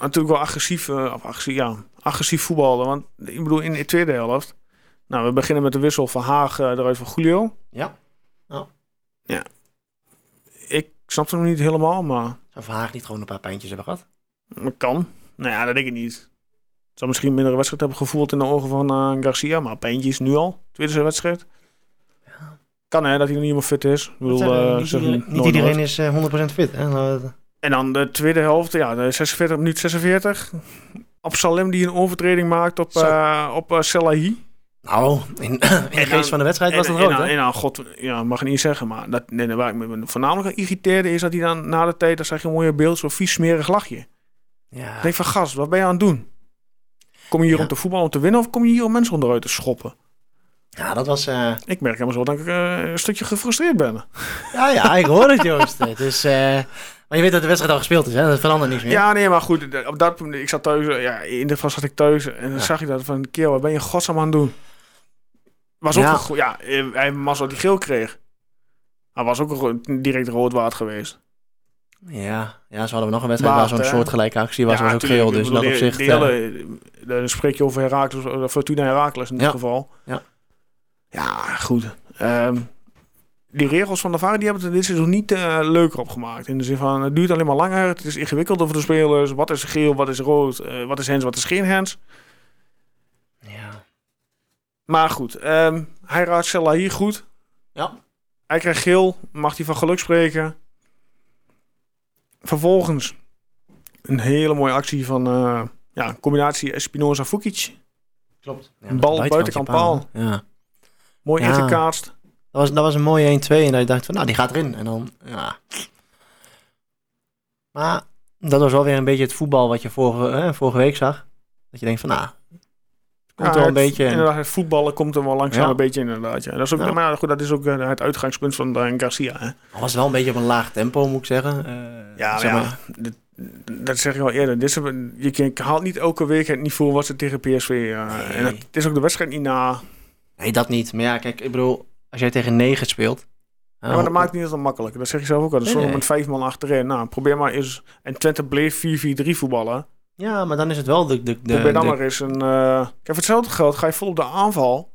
natuurlijk wel agressief, of agressief, ja, agressief voetballen. Want ik bedoel, in de tweede helft, nou, we beginnen met de wissel van Haag eruit van Julio. ja, Ik snap het nog niet helemaal, maar zou Verhaag niet gewoon een paar pijntjes hebben gehad? het kan. Nou ja, dat denk ik niet. Zou misschien minder wedstrijd hebben gevoeld in de ogen van eh, Garcia, maar Peentjes nu al, tweede wedstrijd. Kan hè, dat hij nog niet helemaal fit is. Ik bedoel, we? eh, niet, iedereen, nooit niet iedereen nooit. is eh, 100% fit. Hè? Nou, dat- En dan de tweede helft, ja, de 46 minuut 46. Op Salem die een overtreding maakt op, eh op eh, Selahi. Nou, in, in geest van de wedstrijd was dat rood, en, en, god, ja, mag ik niet zeggen, maar dat, nee, waar ik me voornamelijk aan irriteerde is dat hij dan na de tijd, dan zag je een mooie beeld, zo'n vies smerig lachje. Ja, Ik denk van, gast, wat ben je aan het doen? Kom je hier Ja. om te voetballen om te winnen of kom je hier om mensen onderuit te schoppen? ja dat was... eh, Ik merk helemaal zo dat ik eh, een stukje gefrustreerd ben. ja, ja, ik hoor het, Joost. Het is... eh, maar je weet dat de wedstrijd al gespeeld is, hè? Dat verandert niks meer. Ja, nee, maar goed, op dat moment, ik zat thuis, ja, in de vast zat ik thuis en dan Ja. zag ik dat van, kerel, wat ben je in godsnaam aan het doen? Was ook Ja. een go- ja, eh, hij hij geel kreeg. Hij was ook een direct rood waard geweest. Ja, ja, zo hadden we nog een wedstrijd waar zo'n hè? soortgelijke actie was, Ja, was ook tuurlijk, geel. Dus dat op de- zich... de eh, hele- Dan spreek je over Herakles, eh, Fortuna Herakles in dit Ja. geval. Ja. Ja, goed. Ehm, die regels van de VAR die hebben het dit seizoen niet eh, leuker opgemaakt. In de zin van, het duurt alleen maar langer. Het is ingewikkelder voor de spelers. Wat is geel, wat is rood, wat is hands, wat is geen hands. Maar goed, ehm, hij raadt Selahi goed. Ja. Hij krijgt geel, mag hij van geluk spreken. Vervolgens een hele mooie actie van eh, ja, combinatie Espinoza-Fukic. Klopt. Ja, Een bal buitenkant paal. Ja. Mooi Ja. ingekaatst. Dat was, dat was een mooie 1-2 en dat je dacht van, nou, die gaat erin. En dan, ja. Maar dat was wel weer een beetje het voetbal wat je vorige, hè, vorige week zag. Dat je denkt van, nou, komt Ja, wel een het- beetje. het voetballen komt er wel langzaam Ja. een beetje in inderdaad. Ja. Dat is ook, Ja. Maar ja, goed, dat is ook eh, het uitgangspunt van Garcia. Hè. Het was wel een beetje op een laag tempo, moet ik zeggen. Eh, Ja, maar zeg ja, dat, dat zeg ik al eerder. Dit is, je haalt niet elke week het niveau wat ze tegen PSV. eh, En het, het is ook de wedstrijd niet na. Nee, dat niet. Maar ja, kijk, ik bedoel, als jij tegen 9 speelt. Ja, maar dat maakt het niet zo makkelijk. Dat zeg je zelf ook al. Dat is Nee, nee, nee. met vijf man achterin. Nou, probeer maar eens. En Twente bleef 4-4-3 voetballen. Ja, maar dan is het wel de. de, de, probeer dan de- maar eens een. eh kijk, voor hetzelfde geld ga je vol op de aanval.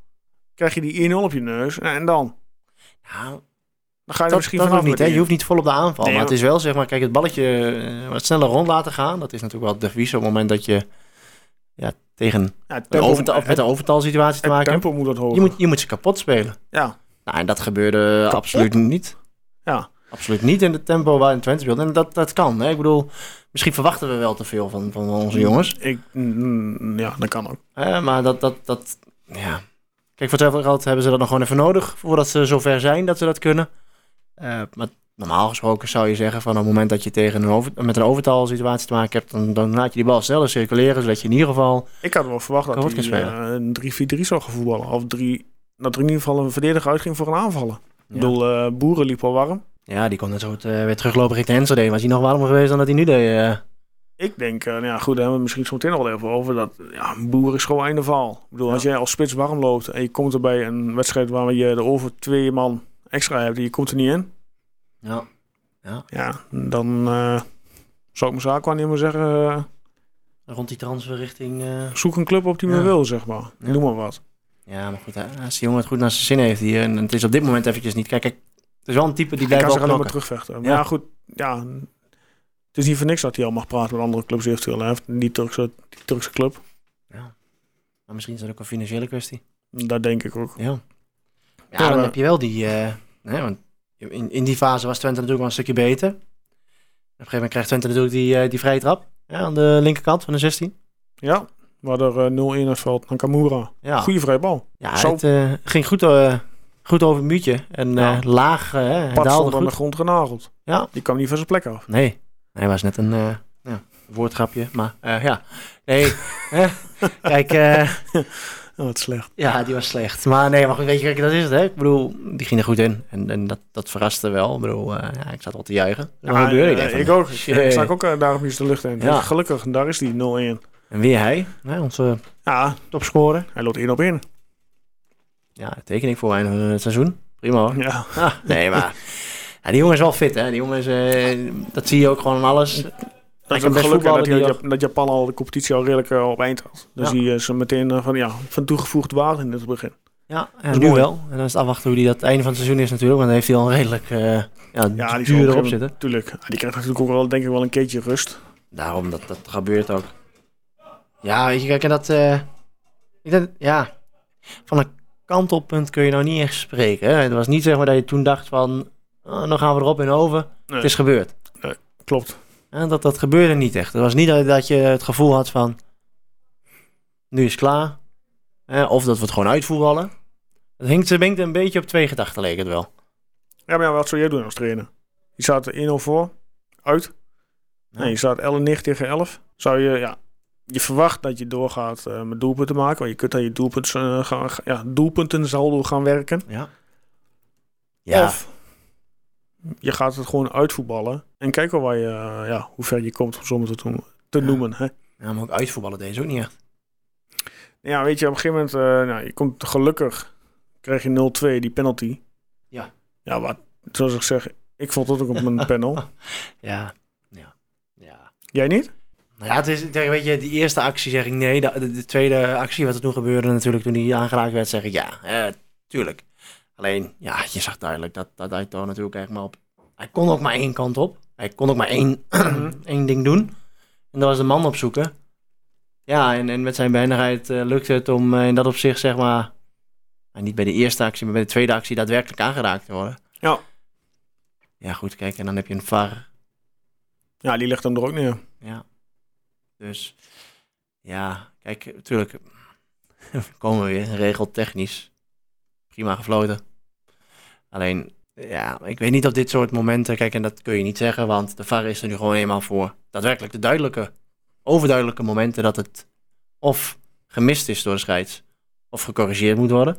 Krijg je die 1-0 op je neus. Nou, en dan? Ja, Dan ga je dat, misschien dat vanaf niet, hè? Je hoeft niet vol op de aanval. Nee, maar het is wel, zeg maar, kijk, het balletje eh, wat sneller rond laten gaan. Dat is natuurlijk wel de vies op het moment dat je ja, tegen Ja, een tempo, overtal, met een overtalsituatie te maken tempo moet dat hoger. Je moet, je moet ze kapot spelen. Ja, Nou, en dat gebeurde absoluut niet. ja. Absoluut niet in het tempo waarin Twente speelt. En dat, dat kan. Hè? Ik bedoel, misschien verwachten we wel te veel van, van onze jongens. Ik, mm, ja, dat kan ook. Maar dat, dat, dat, ja. Kijk, voor hetzelfde geld hebben ze dat nog gewoon even nodig. Voordat ze zover zijn dat ze dat kunnen. Eh, maar normaal gesproken zou je zeggen van op het moment dat je tegen een over, met een overtal situatie te maken hebt. Dan, dan laat je die bal sneller circuleren. Zodat je in ieder geval... Ik had wel verwacht dat hij eh, een 3-4-3 zou gaan voetballen. Of drie, dat er in ieder geval een verdediger uitging voor een aanvallen. Ik bedoel, eh, Boeren liep al warm. Ja, die kon net zo goed eh, weer teruglopen richting Enschede. Was hij nog warmer geweest dan dat hij nu deed. eh. Ik denk, eh, nou ja, goed, daar hebben we misschien zo meteen nog wel even over. Dat ja, een boer is gewoon einde verhaal. Ik bedoel, als jij als spits warm loopt en je komt er bij een wedstrijd waar je er over twee man extra hebt en je komt er niet in. ja. Ja, dan eh, zou ik mijn zaakwaarnemer zeggen, eh, Rond die transfer richting... zoek een club op die me Ja. wil, zeg maar. Ja. Noem maar wat. Ja, maar goed, hè, als die jongen het goed naar zijn zin heeft hier, en het is op dit moment eventjes niet. Kijk, kijk het is wel een type die blijft wel alleen maar knokken. terugvechten. Maar Ja. ja, goed, ja, het is niet voor niks dat hij al mag praten met andere clubs eventueel. Hij heeft die Turkse, die Turkse club. Maar misschien is dat ook een financiële kwestie. Dat denk ik ook. Ja. Ja, Ja, dan maar- heb je wel die... eh, hè, want in, in die fase was Twente natuurlijk wel een stukje beter. Op een gegeven moment krijgt Twente natuurlijk die, eh, die vrije trap. Ja, aan de linkerkant van de 16. Ja, waar er eh, 0-1 uitvalt naar Kamura. Ja, Goeie vrije bal. ja Zo. het ging goed, eh, goed over het muurtje. En Ja. eh, laag, hij Pat aan de grond genageld. Ja. Die kwam niet van zijn plek af. Nee, hij was net een eh, ja, woordgrapje. Maar eh, ja, nee. Kijk, Oh, wat slecht. Ja, die was slecht. Maar nee, maar goed, weet je, kijk, dat is het, hè. Ik bedoel, die ging er goed in. En, en dat, dat verraste wel. Ik bedoel, ja, ik zat wel te juichen. Ja, van, ik ook. Ik, shit. ik zag ook uh, daarom iets de lucht in. Ja. Gelukkig, daar is die 0-1. En weer hij, hè, onze Ja, topscorer. hij loopt 1 op 1. Ja, tekening voor einde van het seizoen. Prima hoor. Ja. Ah, nee, maar ja, die jongen is wel fit, hè. Die jongen is, eh, dat zie je ook gewoon aan alles. Dat is ook gelukkig dat, dat Japan al de competitie al redelijk eh, op eind had. Dus die is meteen eh, van, ja, van toegevoegd waarde in het begin. Ja, ja is nu mooi. wel. En dan is het afwachten hoe die dat einde van het seizoen is natuurlijk. Want dan heeft hij al een redelijk eh ja, Ja, die duur erop op zitten. Tuurlijk. Die krijgt natuurlijk ook wel, denk ik, wel een keertje rust. Daarom, dat, dat gebeurt ook. Ja, weet je, kijk, en dat... eh, ik denk, ja, van een kantelpunt kun je nou niet echt spreken. Hè? Het was niet zeg maar dat je toen dacht van... Oh, dan gaan we erop en over. Nee. Het is gebeurd. Klopt. En dat, dat gebeurde niet echt. Het was niet dat, dat je het gevoel had van... Nu is het klaar. Hè? Of dat we het gewoon uitvoetballen. Het hinkt, hinkt een beetje op twee gedachten, leek het wel. Ja, maar ja, wat zou jij doen als trainer? Je staat er 1-0 voor, uit. Nee, je staat 11 tegen 11. Zou je, ja, je verwacht dat je doorgaat eh, met doelpunten maken. Want je kunt aan je doelpunten, eh, gaan, ja, doelpunten saldo gaan werken. Ja. Ja, Of je gaat het gewoon uitvoetballen. En kijken waar je, eh, ja, hoe ver je komt, om maar te, te Ja. noemen. Hè? ja, maar ook uitvoetballen deze ook niet echt. Ja, weet je, op een gegeven moment, nou, je komt gelukkig, krijg je 0-2, die penalty. Ja. Ja, wat, zoals ik zeg, ik vond het ook op een panel. Ja, ja, ja. Jij niet? Nou ja, het is, weet je, die eerste actie zeg ik nee. De, de, de tweede actie, wat er toen gebeurde natuurlijk, toen hij aangeraakt werd, zeg ik ja, eh, tuurlijk. Alleen, ja, je zag duidelijk dat, dat hij toch natuurlijk echt maar op... Hij kon ook maar één kant op. Hij kon ook maar één, één ding doen. En dat was de man opzoeken. Ja, en, en met zijn behendigheid eh, lukte het om eh, in dat opzicht, zeg maar... nou, niet bij de eerste actie, maar bij de tweede actie daadwerkelijk aangeraakt te worden. Ja. Ja, goed, kijk, en dan heb je een VAR Ja, die legt hem er ook neer. ja. Dus ja, kijk, natuurlijk komen we weer regeltechnisch. Prima gefloten. Alleen, ja, ik weet niet of dit soort momenten, kijk, en dat kun je niet zeggen, want de VAR is er nu gewoon eenmaal voor. Daadwerkelijk de duidelijke, overduidelijke momenten dat het of gemist is door de scheids, of gecorrigeerd moet worden.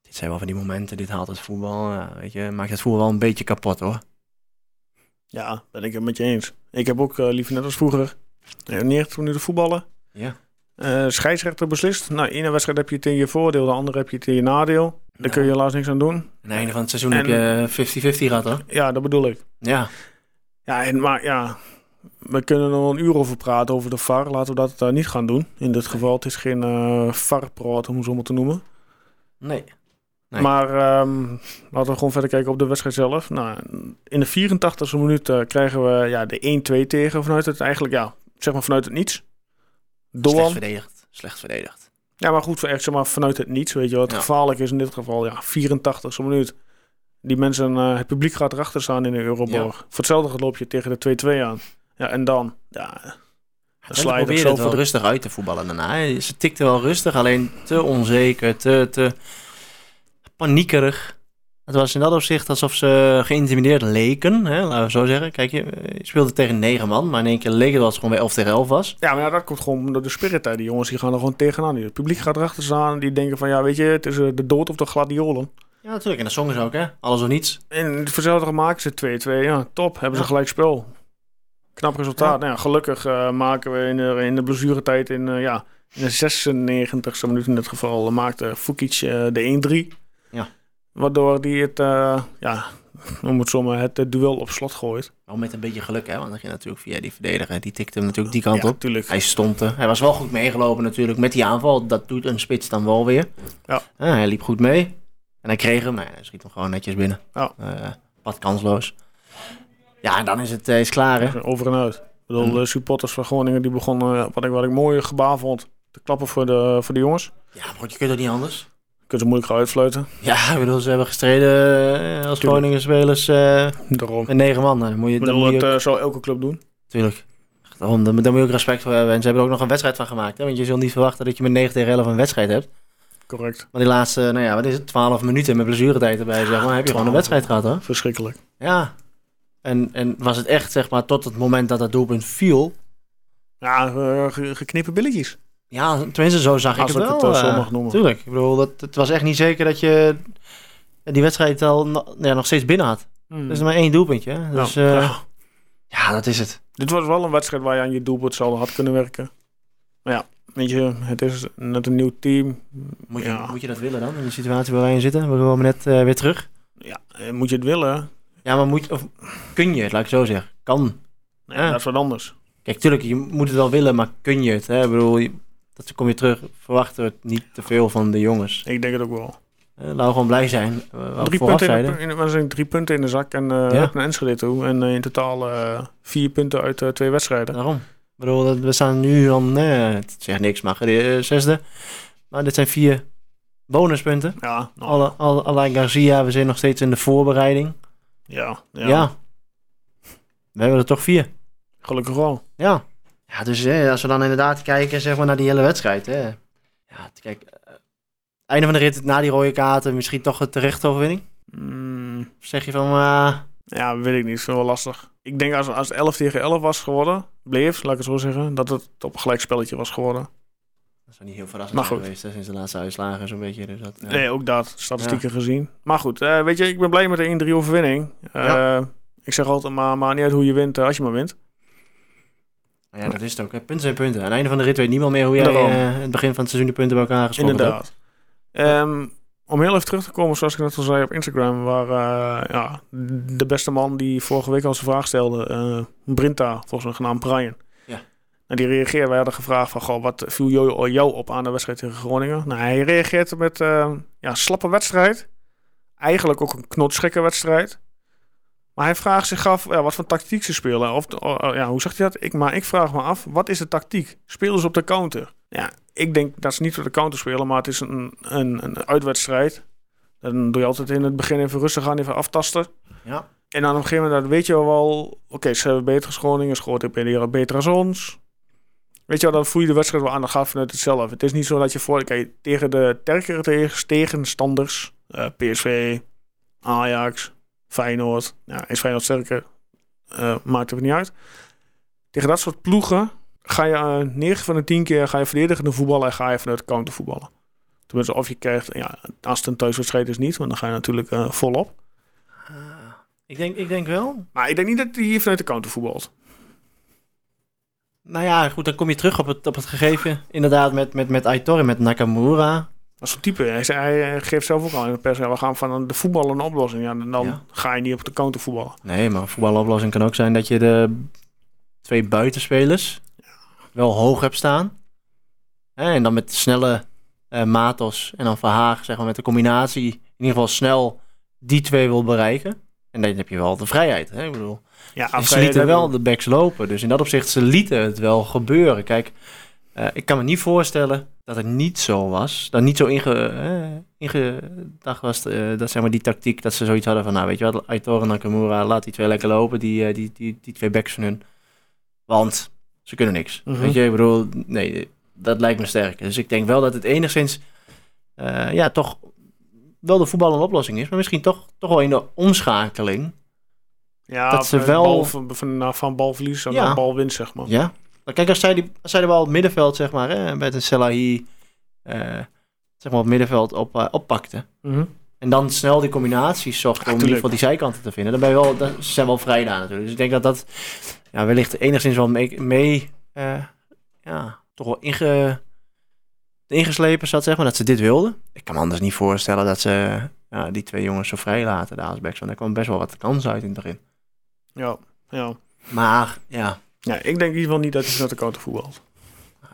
Dit zijn wel van die momenten, dit haalt het voetbal, weet je, maakt het voetbal wel een beetje kapot hoor. Ja, ben ik het met je eens. Ik heb ook eh, liever net als vroeger eh, 90 minuten voetballen. Ja. Eh, scheidsrechter beslist. Nou, ene wedstrijd heb je het in je voordeel, de andere heb je het in je nadeel. Daar kun je helaas niks aan doen. Aan het einde van het seizoen En- heb je 50-50 gehad, hoor. Ja, dat bedoel ik. Ja. Ja, en, maar ja, we kunnen er nog een uur over praten over de VAR. Laten we dat niet gaan doen. In dit geval, het is geen eh VAR-praat, om het zo maar te noemen. Nee. Nee. Maar ehm, laten we gewoon verder kijken op de wedstrijd zelf. Nou, in de 84e minuut eh, krijgen we ja, de 1-2 tegen vanuit het eigenlijk, ja, zeg maar vanuit het niets. Slecht verdedigd. Slecht verdedigd. Ja, maar goed, echt zeg maar vanuit het niets. Weet je wat Ja. gevaarlijk is in dit geval? Ja, 84e minuut. Die mensen, eh, het publiek gaat erachter staan in de Euroborg. Voor hetzelfde loop je tegen de 2-2 aan. Ja, en dan, ja, dan Ze sla je het wel de rustig uit te voetballen daarna. Ze tikten wel rustig, alleen te onzeker, te, te paniekerig. Het was in dat opzicht alsof ze geïntimideerd leken, hè, laten we zo zeggen. Kijk, je, speelde tegen negen man, maar in één keer leek het wel het gewoon bij 11 tegen 11 was. Ja, maar ja, dat komt gewoon door de spirit uit. Die jongens die gaan er gewoon tegenaan. Het publiek gaat erachter staan. Die denken van, ja, weet je, het is eh, de dood of de gladiolen. Ja, natuurlijk. En dat zongen ze ook, hè. Alles of niets. En voor hetzelfde maken ze 2-2. Ja, top. Hebben ze gelijk spel. Knap resultaat. Ja. Nou ja, gelukkig eh, maken we in de, in de blessuretijd in, eh, ja, in de 96e minuut in dit geval eh, maakte Fukic de 1-3. Waardoor die het, eh, ja, noem het zomaar, het eh, duel op slot gooit. Wel met een beetje geluk, hè. Want dan ging natuurlijk via die verdediger. Die tikte hem natuurlijk die kant ja, op. Hij stond er. Hij was wel goed meegelopen natuurlijk met die aanval. Dat doet een spits dan wel weer. Ja. hij liep goed mee. En hij kreeg hem. Nou, hij schiet hem gewoon netjes binnen. Ja. Eh, wat kansloos. Ja, en dan is het eh, is klaar, hè. Over en uit. Ik bedoel, En- de supporters van Groningen die begonnen, eh, wat ik, wat ik mooi gebaar vond, te klappen voor de, voor de jongens. Ja, maar je kunt het niet anders. Kunnen ze moeilijk gaan uitfluiten. Ja, ik bedoel, ze hebben gestreden eh, als Groningen spelers eh Daarom. met negen man. Dan moet je, dan moet je dat ook, eh, zou elke club doen. Tuurlijk. Daarom, dan moet je ook respect voor hebben. En ze hebben er ook nog een wedstrijd van gemaakt. Hè? Want je zult niet verwachten dat je met 9 tegen 11 een wedstrijd hebt. Correct. Maar die laatste, nou ja, wat is het? 12 minuten met blessuretijd erbij, zeg maar. Heb je gewoon een 12. wedstrijd gehad, hoor. Verschrikkelijk. Ja. En, en was het echt, zeg maar, tot het moment dat dat doelpunt viel. Ja, eh, ge- geknippen billetjes. Ja, tenminste, zo zag Als ik het ik wel. het, eh, zo eh, mag noemen. Tuurlijk. Ik bedoel, dat, het was echt niet zeker dat je die wedstrijd al ja, nog steeds binnen had. Hmm. Er is maar één doelpuntje. hè. Dus Nou, eh, ja. dat is het. Dit was wel een wedstrijd waar je aan je doelpunt zou had kunnen werken. Maar ja, weet je, het is net een nieuw team. Moet je, Ja. moet je dat willen dan, in de situatie waar wij in zitten? We komen net eh, weer terug. Ja, eh, moet je het willen? Ja, maar moet, of, kun je het, laat ik zo zeggen. Kan. Nee, Ja. dat is wat anders. Kijk, tuurlijk, je moet het wel willen, maar kun je het? Hè? Ik bedoel, je- dat kom je terug. Verwachten we het niet te veel van de jongens. Ik denk het ook wel. Eh, laten we gewoon blij zijn. we Drie punten, in in, drie punten in de zak en eh Ja. uit naar Enschede toe. En in totaal vier punten uit twee wedstrijden. Daarom. Ik bedoel, dat- we staan nu dan, het zegt niks, maar de zesde. Maar dit zijn vier bonuspunten. Ja, Alle, alle, alle Garcia, we zijn nog steeds in de voorbereiding. ja, ja, Ja. We hebben er toch vier. gelukkig wel. Ja. Ja, dus hè, als we dan inderdaad kijken zeg maar, naar die hele wedstrijd. Hè. Ja, kijk, eh, einde van de rit, na die rode kaarten, misschien toch een terechte overwinning? Mm, zeg je van, eh, ja, weet ik niet. Is wel lastig. Ik denk als, als het 11 tegen 11 was geworden, bleef, laat ik het zo zeggen, dat het op een gelijk spelletje was geworden. dat zou niet heel verrassend Maar goed. geweest hè, sinds de laatste uitslagen zo'n beetje. Dus dat, ja. Nee, ook dat. Statistieken gezien. Maar goed, eh, weet je, ik ben blij met de 1-3 overwinning. Ja. Ik zeg altijd, maar, maar niet uit hoe je wint als je maar wint. Ja, dat is het ook. Hè. Punten zijn punten. Aan het einde van de rit weet niemand meer hoe jij eh, het begin van het seizoen de punten bij elkaar gesproken. Inderdaad. Ehm, om heel even terug te komen, zoals ik net al zei op Instagram, waar eh, ja, de beste man die vorige week al zijn vraag stelde, eh Brinta, volgens mij genaamd Brian. Ja. En die reageerde, wij hadden gevraagd van, goh, wat viel jou, op aan de wedstrijd tegen Groningen? Nou, hij reageert met, ja, slappe wedstrijd. Eigenlijk ook een knotsgekke wedstrijd. Maar hij vraagt zich af ja, wat voor tactiek ze spelen. Of, oh, oh, ja, hoe zegt hij dat? Ik, maar ik vraag me af, wat is de tactiek? Spelen ze op de counter? Ja, ik denk dat ze niet op de counter spelen, maar het is een, een, een uitwedstrijd. Dan doe je altijd in het begin even rustig aan, even aftasten. Ja. En dan op een gegeven moment weet je wel, oké, ze hebben betere Groningen, Schoten hebben beter als ons. Weet je wel, dan voel je de wedstrijd wel aan, dan gaat vanuit het zelf. Het is niet zo dat je voor, kijk, tegen de sterkere tegen- tegenstanders, eh, PSV, Ajax, Feyenoord, ja, is Feyenoord sterker, eh, maakt het niet uit. Tegen dat soort ploegen ga je eh 9 van de 10 keer ga je verdedigende voetballen en ga je vanuit de counter voetballen. Tenminste, of je krijgt, ja, als het een thuiswedstrijd is niet, want dan ga je natuurlijk eh, volop. Ik denk, ik denk wel. Maar ik denk niet dat hij hier vanuit de counter voetbalt. Nou ja, goed, dan kom je terug op het, op het gegeven. Inderdaad, met, met, met Aitor en met Nakamura. Dat is zo'n type. Hij, hij geeft zelf ook al in de pers. We gaan van de voetbal een oplossing. Ja, en dan Ja. ga je niet op de counter voetballen. Nee, maar een voetbaloplossing kan ook zijn dat je de twee buitenspelers wel hoog hebt staan. En dan met de snelle eh, Matos en dan Verhaag, zeg maar, met de combinatie in ieder geval snel die twee wil bereiken. En dan heb je wel de vrijheid. Hè? Ik bedoel, Ja, ze lieten wel we. de backs lopen. Dus in dat opzicht, ze lieten het wel gebeuren. Kijk, eh, ik kan me niet voorstellen dat het niet zo was. Dat niet zo inge, ingedacht was, eh, dat zeg maar die tactiek, dat ze zoiets hadden van, nou weet je wat, Aitor en Nakamura, laat die twee lekker lopen, die, eh, die, die, die twee backs van hun. Want ze kunnen niks. Mhm. Weet je, ik bedoel, nee, dat lijkt me sterk. Dus ik denk wel dat het enigszins, eh, ja, toch wel de voetbal een oplossing is. Maar misschien toch, toch wel in de omschakeling. Ja, dat ze van wel- Bal, van, van, van balverlies en Ja. dan balwinst, zeg maar. Ja. Kijk, als zij, die, als zij bal op het middenveld, zeg maar, hè, met een Selahi, eh, zeg maar, op het middenveld op, eh, oppakte. Mhm. En dan snel die combinaties zocht om in ieder geval die zijkanten te vinden. Dan ben je wel, ze zijn wel vrij daar natuurlijk. Dus ik denk dat dat ja, wellicht enigszins wel mee, mee eh, ja, toch wel inge, ingeslepen zat, zeg maar, dat ze dit wilden. Ik kan me anders niet voorstellen dat ze ja, die twee jongens zo vrij laten, de Aasbecks. Want daar kwam best wel wat kans uit in het begin. Ja, ja. Maar ja, ja, ik denk in ieder geval niet dat hij de counter voetbalt.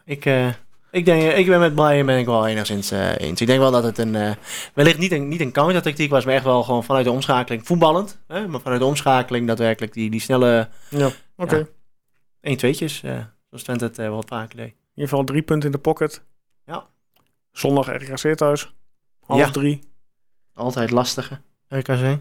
Ik, eh, ik, denk, ik ben met Brian ben ik wel enigszins eh, eens. Ik denk wel dat het een, eh, wellicht niet een, niet een countertactiek was, maar echt wel gewoon vanuit de omschakeling voetballend. Hè? Maar vanuit de omschakeling daadwerkelijk die, die snelle Ja, oké. Ja. 1-2'tjes, eh zoals Twente het wel vaker deed. In ieder geval drie punten in de pocket. Ja. Zondag RKC thuis. Half Ja. drie. Altijd lastige RKC.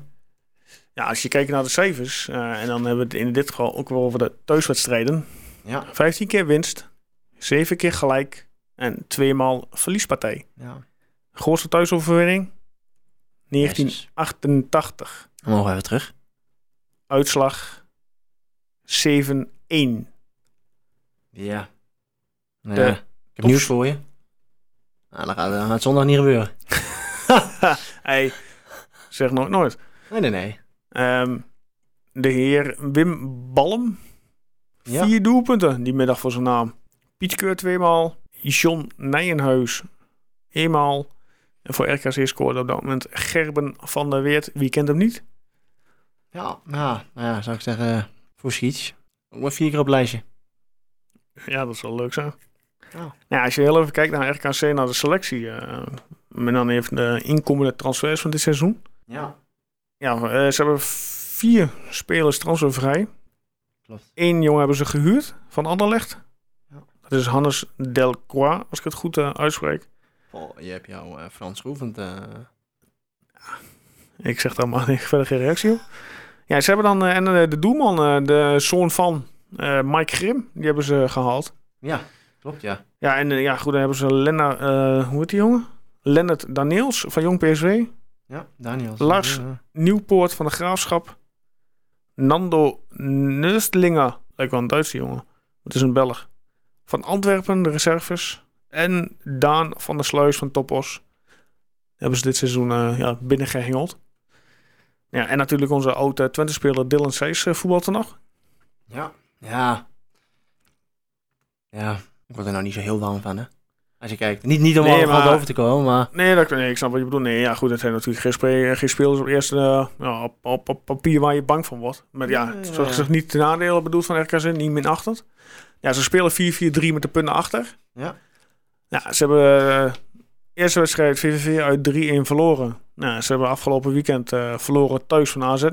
Ja, als je kijkt naar de cijfers, eh, en dan hebben we het in dit geval ook wel over de thuiswedstrijden. Ja. 15 keer winst, 7 keer gelijk en tweemaal verliespartij. ja. Grootste thuisoverwinning? Jezus. 1988. Dan mogen we even terug. Uitslag 7-1. Ja. De ja. Ik heb nieuws voor je. Nou, dan gaat, het zondag niet gebeuren. Hey, zeg nooit nooit. Nee, nee, nee. Ehm, de heer Wim Balm. Ja. Vier doelpunten die middag voor zijn naam. Piet Keur tweemaal. John Nijenhuis eenmaal. En voor RKC scoorde op dat moment Gerben van der Weert. Wie kent hem niet? Ja, nou, nou ja, zou ik zeggen, voor Schiets. Ook maar vier keer op lijstje. Ja, dat zal leuk zijn. Ja, als je heel even kijkt naar RKC, naar de selectie. eh men dan even de inkomende transfers van dit seizoen. Ja. Ja, eh, ze hebben vier spelers transfervrij. Klopt. Eén jongen hebben ze gehuurd van Anderlecht. Ja. Dat is Hannes Delcroix, als ik het goed eh, uitspreek. Oh, je hebt jouw eh, Frans eh Ik zeg dan maar verder geen reactie op. Ja, ze hebben dan... en de doelman, de zoon van Mike Grim, die hebben ze gehaald. Ja, klopt, ja. Ja, en ja, goed, dan hebben ze Lennart... hoe heet die jongen? Lennart Daniels van Jong PSV. Ja, Daniel. Lars. Ja. Nieuwpoort van de Graafschap. Nando Neustlinger. Lijkt wel een Duitse jongen. Het is een Belg. Van Antwerpen, de reserves. En Daan van der Sluis van Topos. Hebben ze dit seizoen eh, ja, binnengehengeld. Ja, en natuurlijk onze oude Twente-speler Dylan Seys uh, voetbalt er nog. Ja. Ja. Ja, ik word er nou niet zo heel warm van, hè. Als je kijkt. Niet, niet om Nee, maar- over te komen, maar... Nee, dat, nee, ik snap wat je bedoelt. Nee, ja, goed, het zijn natuurlijk geen, spe- geen spelers op eerste eh, ja, op, op, op papier waar je bang van wordt. Maar ja, Nee, het ja, is ja. zich niet de nadelen bedoeld van RKC, niet minachtend. Ja, ze spelen 4-4-3 met de punten achter. Ja. Ja, ze hebben eh, eerste wedstrijd VVV uit 3-1 verloren. Nou, ze hebben afgelopen weekend eh, verloren thuis van AZ 0-2.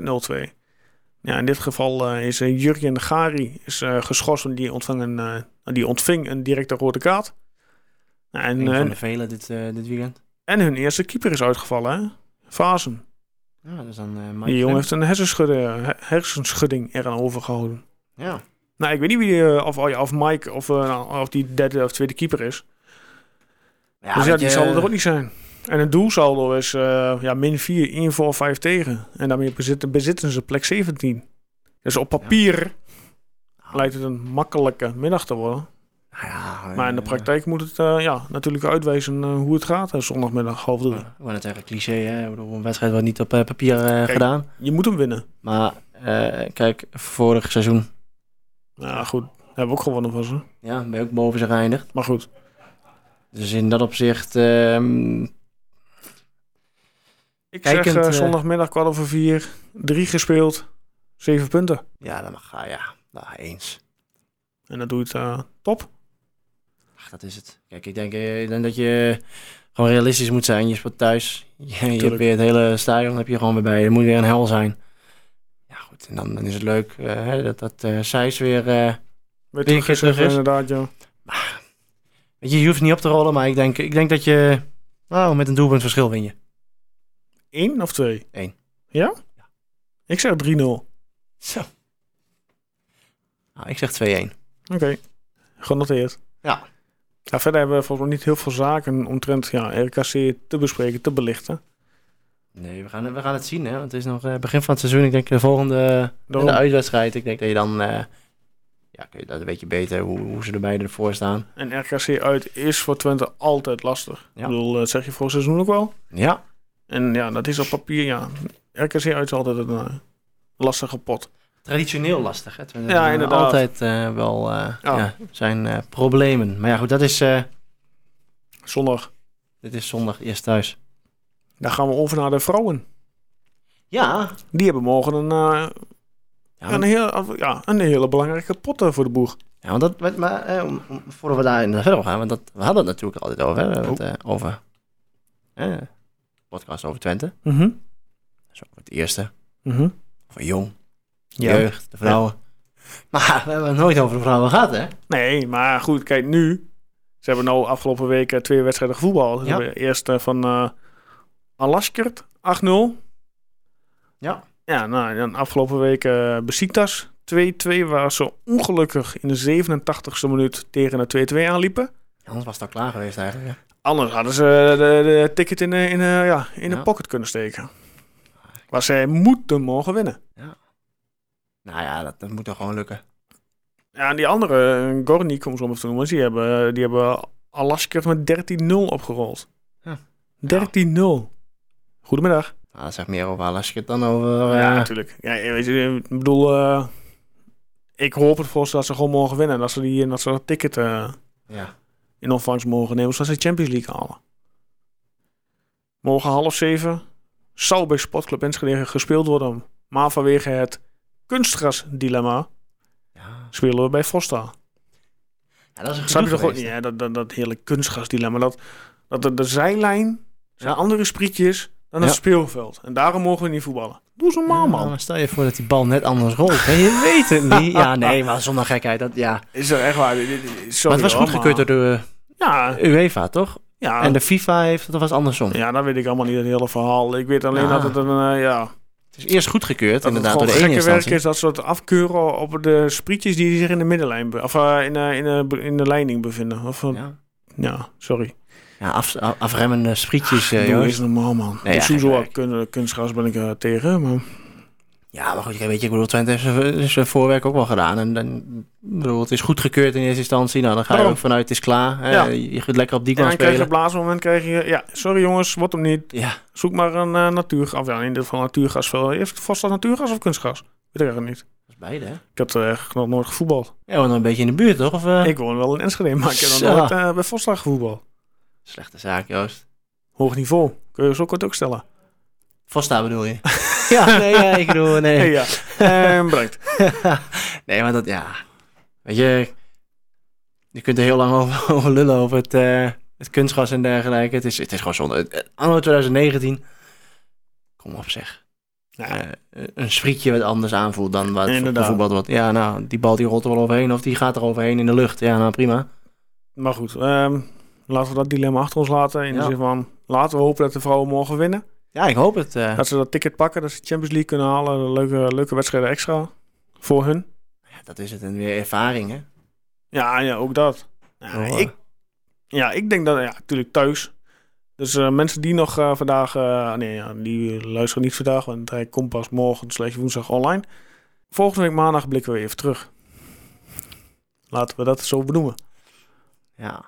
Ja, in dit geval eh, is uh, Jurgen Gari is, geschorst, want die, ontving een, die ontving een directe rode kaart. Nou, en, Een eh, van de vele dit, eh, dit weekend. en hun eerste keeper is uitgevallen, hè? Fazen. Ja, is dan Mike Die jongen heeft een hersenschudding, he- hersenschudding eraan overgehouden. Ja. Nou, ik weet niet wie, eh, of, of Mike of, eh, of die derde of tweede keeper is. Ja, dus ja, die je, zal er ook niet zijn. En het doelsaldo is ja, min 4, 1 voor 5 tegen. En daarmee bezitten, bezitten ze plek 17. Dus op papier lijkt het een makkelijke middag te worden. Nou ja, Maar in de praktijk moet het eh, ja, natuurlijk uitwijzen eh, hoe het gaat. zondagmiddag half drie. Ik wou net zeggen, cliché, hè. Bedoel, een wedstrijd wordt niet op eh, papier gedaan. Je moet hem winnen. Maar kijk, vorig seizoen Ja, goed. Hebben we ook gewonnen van ze. ja, ben je ook boven ze geëindigd. Maar goed. Dus in dat opzicht, ehm, Ik Kijkend, zeg zondagmiddag kwart over vier. Drie gespeeld. Zeven punten. ja, dan mag ja, nou, eens. En dan doe je het top. Dat is het. Kijk, ik denk, eh, ik denk dat je gewoon realistisch moet zijn. Je speelt thuis. Je, je hebt weer het hele stadion heb je gewoon weer bij. Het moet weer een hel zijn. Ja, goed. En dan, dan is het leuk hè, dat, dat eh Sijs weer... eh, Weer terug is, terug is. inderdaad, ja. weet je, je hoeft niet op te rollen, maar ik denk, ik denk dat je... Nou, met een doelpunt verschil win je. Eén of twee? Eén. Ja? Ik zeg 3-0. Oké. Zo. Nou, ik zeg 2-1. Genoteerd. Ja. Ja, verder hebben we volgens mij niet heel veel zaken omtrent ja, RKC te bespreken, te belichten. Nee, we gaan, we gaan het zien, hè. Want het is nog eh, begin van het seizoen. Ik denk de volgende... De uitwedstrijd. Ik denk dat je dan... eh, ja, kun je dat een beetje beter hoe, hoe ze er beide ervoor staan. En RKC uit is voor Twente altijd lastig. Ja. Ik bedoel, dat zeg je voor het seizoen ook wel. Ja. En ja, dat is op papier, ja. RKC uit is altijd een eh, lastige pot. Traditioneel lastig, hè. Ja, hebben inderdaad. Altijd eh, wel eh, Ja. ja. zijn eh, problemen. Maar ja, goed, dat is... eh, Zondag, dit is zondag eerst thuis. daar gaan we over naar de vrouwen. Ja. Die hebben morgen een, eh, Ja, een, heel, ja, een hele belangrijke pot voor de boeg. Ja, want dat, maar- maar eh, om- om- voordat we daar in verder op gaan, want dat, we hadden het natuurlijk altijd over, hè, eh, over eh, podcast over Twente. Mhm. Dat is ook het eerste, Mhm. over jong, Ja. jeugd, de vrouwen. Maar we hebben het nooit over de vrouwen gehad, hè? Nee, maar goed, kijk nu. Ze hebben nou afgelopen week eh, twee wedstrijden gevoetbald. Ze Ja. hebben Eerst eh, van eh Alaskert, 8-0. Ja. Ja, nou, en dan afgelopen week eh Besiktas, 2-2. Waar ze ongelukkig in de 87ste minuut tegen de 2-2 aanliepen. Anders was het al klaar geweest eigenlijk. hè. Anders hadden ze de, de ticket in, de, in, de, ja, in de Ja. pocket kunnen steken. Maar zij moeten morgen winnen. Nou ja, dat, dat moet toch gewoon lukken. Ja, en die andere, eh, Gornik, om zo maar te noemen, die hebben, die hebben Alaskert met 13-0 opgerold. Ja. 13-0. Goedemiddag. Nou, dat zegt meer over Alaska dan over... eh, ja, natuurlijk. Ja, weet je, ik bedoel, eh, ik hoop het volgens dat ze gewoon morgen winnen. Dat ze, die, dat ze dat ticket eh, ja. in ontvangst mogen nemen, zodat ze de Champions League halen. Morgen half zeven zou bij Sportclub Enschede gespeeld worden. Maar vanwege het kunstgras-dilemma Ja. spelen we bij Fosta. ja, dat is een Snap je gedoe toch hè? Dat, dat, dat hele kunstgrasdilemma. Dat, dat de, de zijlijn zijn Ja. andere sprietjes dan het Ja. speelveld. En daarom mogen we niet voetballen. Doe eens normaal, Ja, man. maar stel je voor dat die bal net anders rolt. hè? Je weet het niet. Ja, nee, maar zonder gekheid. Dat, ja. Is er echt waar? Sorry, maar het was hoor, goedgekeurd door de Ja, UEFA, toch? ja. En de FIFA heeft, dat was andersom. ja, dat weet ik allemaal niet, het hele verhaal. Ik weet alleen Ja. dat het een, eh, ja... Het is eerst goedgekeurd, Dat inderdaad, door de ene gekke werk is dat ze het afkeuren op de sprietjes die zich in de middenlijn... Of eh, in, de, in, de, in de leiding bevinden. Of, ja. Ja, ja, sorry. ja af, af- afremmende sprietjes, eh, Doe Joost. eens normaal, man. Nee, ja, kun- kunstgras ben ik eh, tegen, maar... Ja, maar goed, weet je, ik bedoel, Twente heeft zijn- voorwerk ook wel gedaan. En, en ik bedoel, het is goedgekeurd in eerste instantie. Nou, dan ga je Daarom. ook vanuit, het is klaar. hè. Ja. Je gaat lekker op die En kan dan krijg je op spelen. het moment krijg je... Ja, sorry jongens, wordt hem niet. Ja, Zoek maar een uh, natuur... Of ja, in dit geval natuurgas. Heeft het vast dat natuurgas of kunstgas? Weet ik eigenlijk niet. dat is beide, hè? Ik heb echt nog nooit gevoetbald. Ja, want een beetje in de buurt, toch? Of, eh? Ik woon wel in Enschede, maar ik heb nog nooit eh, bij Vosdag gevoetbald. Slechte zaak, Joost. Hoog niveau. Kun je zo kort ook stellen. Vosta bedoel je? ja, nee, ja, ik bedoel, nee. Ja. En bedankt. nee, maar dat, ja. Weet je, je kunt er heel lang over, over lullen over het, eh, het kunstgas en dergelijke. Het is, het is gewoon zonde. Het- Anno 2019, kom op zeg. Ja. Eh, een sprietje wat anders aanvoelt dan wat gevoetbald wordt. Ja, nou, die bal die rolt er wel overheen of die gaat er overheen in de lucht. Ja, nou prima. Maar goed, ehm, laten we dat dilemma achter ons laten. In de zin van, laten we hopen dat de vrouwen morgen winnen. Ja, ik hoop het. eh. Dat ze dat ticket pakken, dat ze Champions League kunnen halen. Een leuke, leuke wedstrijden extra voor hun. Ja, dat is het. En weer ervaring, hè. Ja, ja ook dat. Ja, Oh, ik, ja, ik denk dat, ja, natuurlijk thuis. Dus eh, mensen die nog eh, vandaag, nee, ja, die luisteren niet vandaag, want hij komt pas morgen slash woensdag online. Volgende week maandag blikken we even terug. Laten we dat zo benoemen. Ja.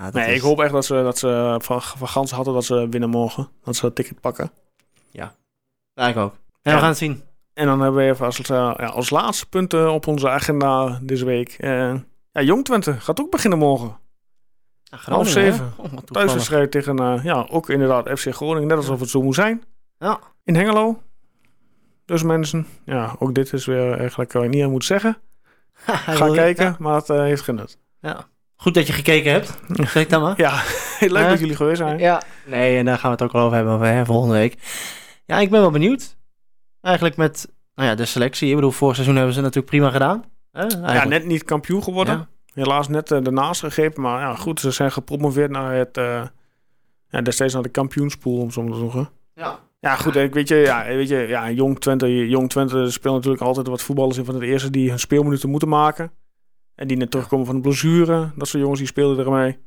Ja dat Nee, is- ik hoop echt dat ze, dat ze van, van gans hadden dat ze winnen morgen. Dat ze het ticket pakken. Ja, ik ook. Ja, Ja. we gaan het zien. En dan hebben we even als, eh, ja, als laatste punt eh, op onze agenda deze week. eh ja, Jong Twente gaat ook beginnen morgen. Ja, Half zeven. Oh. Thuiswedstrijd tegen, eh, ja, ook inderdaad FC Groningen. Net alsof het zo moet zijn. Ja. In Hengelo. Dus mensen, ja, ook dit is weer eigenlijk wat ik niet aan moet zeggen. Ga kijken, Ja. maar het eh, heeft genut. Ja. Goed dat je gekeken hebt. Zeg ik dan maar. Ja, leuk dat jullie geweest zijn. Ja. Nee, en daar gaan we het ook wel over hebben hè, volgende week. Ja, ik ben wel benieuwd. Eigenlijk met nou ja, de selectie. Ik bedoel, vorig seizoen hebben ze natuurlijk prima gedaan. Hè, Ja, net niet kampioen geworden. Ja. Helaas net uh, ernaast gegrepen. Maar ja, goed, ze zijn gepromoveerd naar het... eh ja, destijds naar de kampioenspool, om zo te zeggen. Ja. Ja, goed, ik weet je, ja, weet je, ja, Jong Twente, Jong Twente speelt natuurlijk altijd wat voetballers in van het eerste die hun speelminuten moeten maken. En die net terugkomen van de blessure. Dat soort jongens die spelen ermee.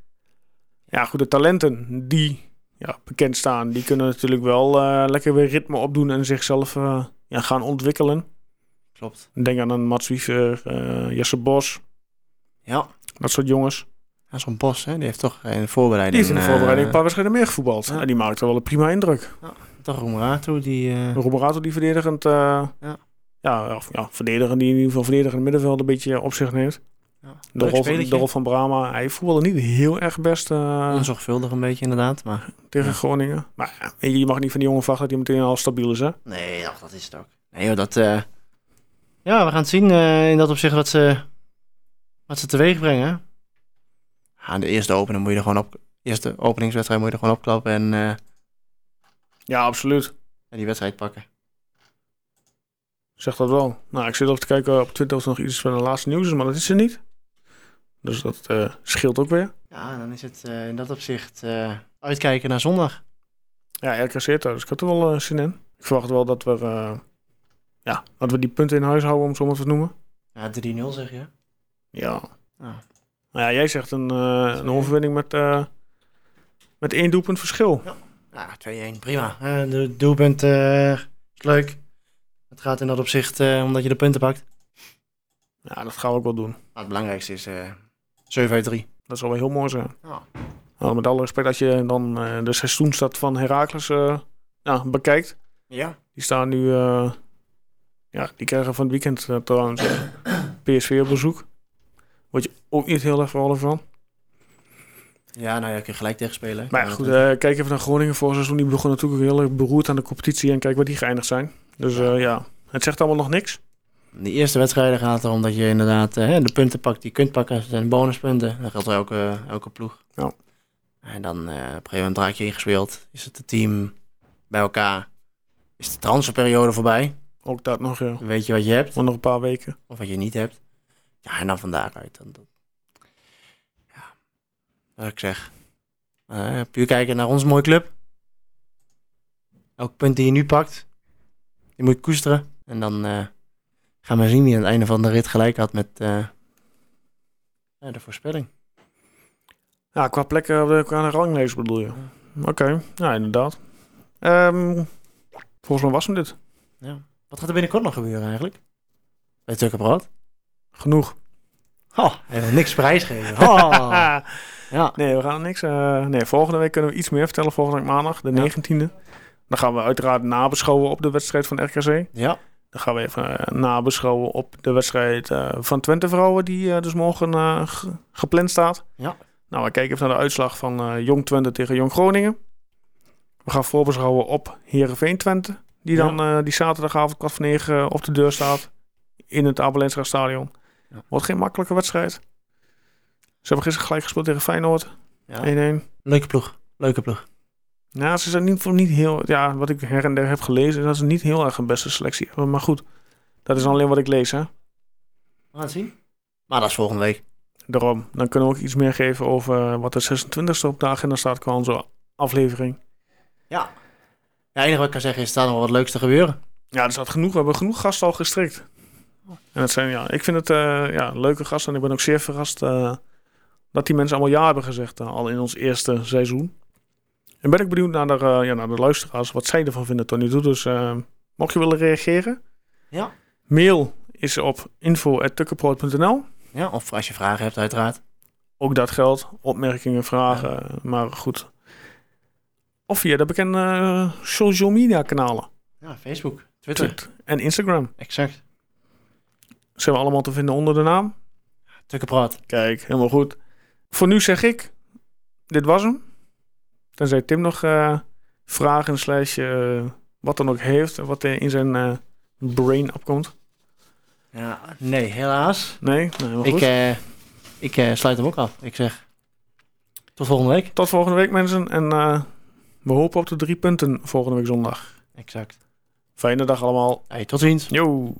Ja, goed, de talenten die ja, bekend staan, die kunnen natuurlijk wel eh, lekker weer ritme opdoen en zichzelf eh, ja, gaan ontwikkelen. Klopt. Denk aan een Mats Wiever, eh, Jesse Bos, Ja. dat soort jongens. Ja, Zo'n Bos, hè, die heeft toch in de voorbereiding... Die heeft in de voorbereiding een paar wedstrijden meer gevoetbald. ja. En die maakte wel een prima indruk. Toch Roemerato, die... eh, Roborato die verdedigend, Ja. ja. of, ja, verdediger die in ieder geval verdedigend middenveld een beetje op zich neemt. Ja. De rol, spelletje. de rol van Brahma, hij voetbalde niet heel erg best eh, Onzorgvuldig een beetje inderdaad, maar... tegen Ja. Groningen. Maar ja, je, mag niet van die jongen verwachten dat hij meteen al stabiel is, hè? Nee, ach, dat is het ook. Nee joh, dat... eh, Ja, we gaan het zien eh, in dat opzicht wat ze, wat ze teweeg brengen. Aan de eerste opening moet je er gewoon op... Eerste openingswedstrijd moet je er gewoon opklappen en, eh, Ja, absoluut. en die wedstrijd pakken. Zeg dat wel. Nou, ik zit ook te kijken op Twitter of er nog iets van de laatste nieuws is, maar dat is er niet. Dus dat eh, scheelt ook weer. Ja, dan is het eh, in dat opzicht eh, uitkijken naar zondag. Ja, RKC thuis. Dus ik had er wel zin in. Ik verwacht wel dat we, ja, dat we die punten in huis houden, om zo maar te noemen. Ja, 3-0 zeg je. Ja. Ja. Nou ja, jij zegt een, een overwinning met, met één doelpunt verschil. Ja, 2-1, prima. De doelpunt is leuk. Het gaat in dat opzicht omdat je de punten pakt. Ja, dat gaan we ook wel doen. Maar het belangrijkste is 7 uit 3. Dat zal wel heel mooi zijn. Ja. Nou, met alle respect dat je dan eh, de seizoenstad van Heracles eh, ja, bekijkt. Ja. Die staan nu, eh, ja, die krijgen van het weekend trouwens PSV op bezoek. Word je ook niet heel erg vervallen van. Ja, nou ja, kun je gelijk tegen spelen. Maar ja, goed, kijk even naar Groningen vorig seizoen. Die begon natuurlijk heel erg beroerd aan de competitie. En kijk waar die geëindigd zijn. Dus ja, het zegt allemaal nog niks. De eerste wedstrijden gaat erom dat je inderdaad eh, de punten pakt die je kunt pakken. Dat zijn bonuspunten. Dat geldt voor elke, elke ploeg. Ja. En dan eh, op een gegeven moment raak je ingespeeld. Is het team bij elkaar. Is de transferperiode voorbij. Ook dat nog, ja. Weet je wat je hebt Maar nog een paar weken. of wat je niet hebt. Ja, en dan van daaruit. Dan, dan- ja, wat ik zeg. Eh, puur kijken naar onze mooie club. Elk punt die je nu pakt, die moet je koesteren. En dan gaan we zien wie aan het einde van de rit gelijk had met eh, de voorspelling. Ja, qua plekken op de, qua de ranglijst bedoel je. Oké, ja, inderdaad. Ehm, volgens mij was hem dit. Ja. Wat gaat er binnenkort nog gebeuren eigenlijk? Bij Tukkenbrood? Genoeg. Oh, hij wil niks prijsgeven. Oh. Ja. Nee, we gaan niks. eh, nee, volgende week kunnen we iets meer vertellen. Volgende week maandag, de Ja. 19e. Dan gaan we uiteraard nabeschouwen op de wedstrijd van RKC. ja. Dan gaan we even eh, nabeschouwen op de wedstrijd eh, van Twente Vrouwen, die eh, dus morgen eh, ge- gepland staat. Ja. Nou, we kijken even naar de uitslag van eh, Jong Twente tegen Jong Groningen. We gaan voorbeschouwen op Heerenveen Twente, die dan eh, die zaterdagavond kwart voor negen op de deur staat in het Abelensra Stadion. Ja. Wordt geen makkelijke wedstrijd. Ze hebben gisteren gelijk gespeeld tegen Feyenoord, 1-1. ja. Leuke ploeg. Leuke ploeg. Nou, ze zijn niet, niet heel... Ja, wat ik her en der heb gelezen, is dat ze niet heel erg een beste selectie hebben. Maar goed, dat is alleen wat ik lees, hè. We gaan het zien. Maar dat is volgende week. Daarom, dan kunnen we ook iets meer geven over wat de 26e op de agenda staat qua onze aflevering. Ja. Ja, het enige wat ik kan zeggen is, er staat nog wat leuks te gebeuren. Ja, er staat genoeg. We hebben genoeg gasten al gestrikt. En dat zijn, ja, ik vind het eh, ja, leuke gasten. En ik ben ook zeer verrast eh, dat die mensen allemaal ja hebben gezegd. eh, al in ons eerste seizoen. En ben ik benieuwd naar de, eh, ja, naar de luisteraars, wat zij ervan vinden tot nu toe. Dus eh, mocht je willen reageren, Ja. mail is op info.tukkenproot.nl. Ja, of als je vragen hebt, uiteraard. Ook dat geldt. Opmerkingen, vragen. Maar goed. Of via de bekende eh, social media kanalen. Ja, Facebook, Twitter. Twitter en Instagram. Exact. Zijn we allemaal te vinden onder de naam. Tukkenpraat. Kijk, helemaal goed. Voor nu zeg ik, dit was hem. Tenzij Tim nog eh, vragen slash eh, wat dan ook heeft. Wat er in zijn eh, brain opkomt. Ja, nee, helaas. Nee, nee Ik, ik sluit hem ook af. Ik zeg, tot volgende week. Tot volgende week mensen. En we hopen op de drie punten volgende week zondag. Exact. Fijne dag allemaal. Hey, tot ziens. Yo.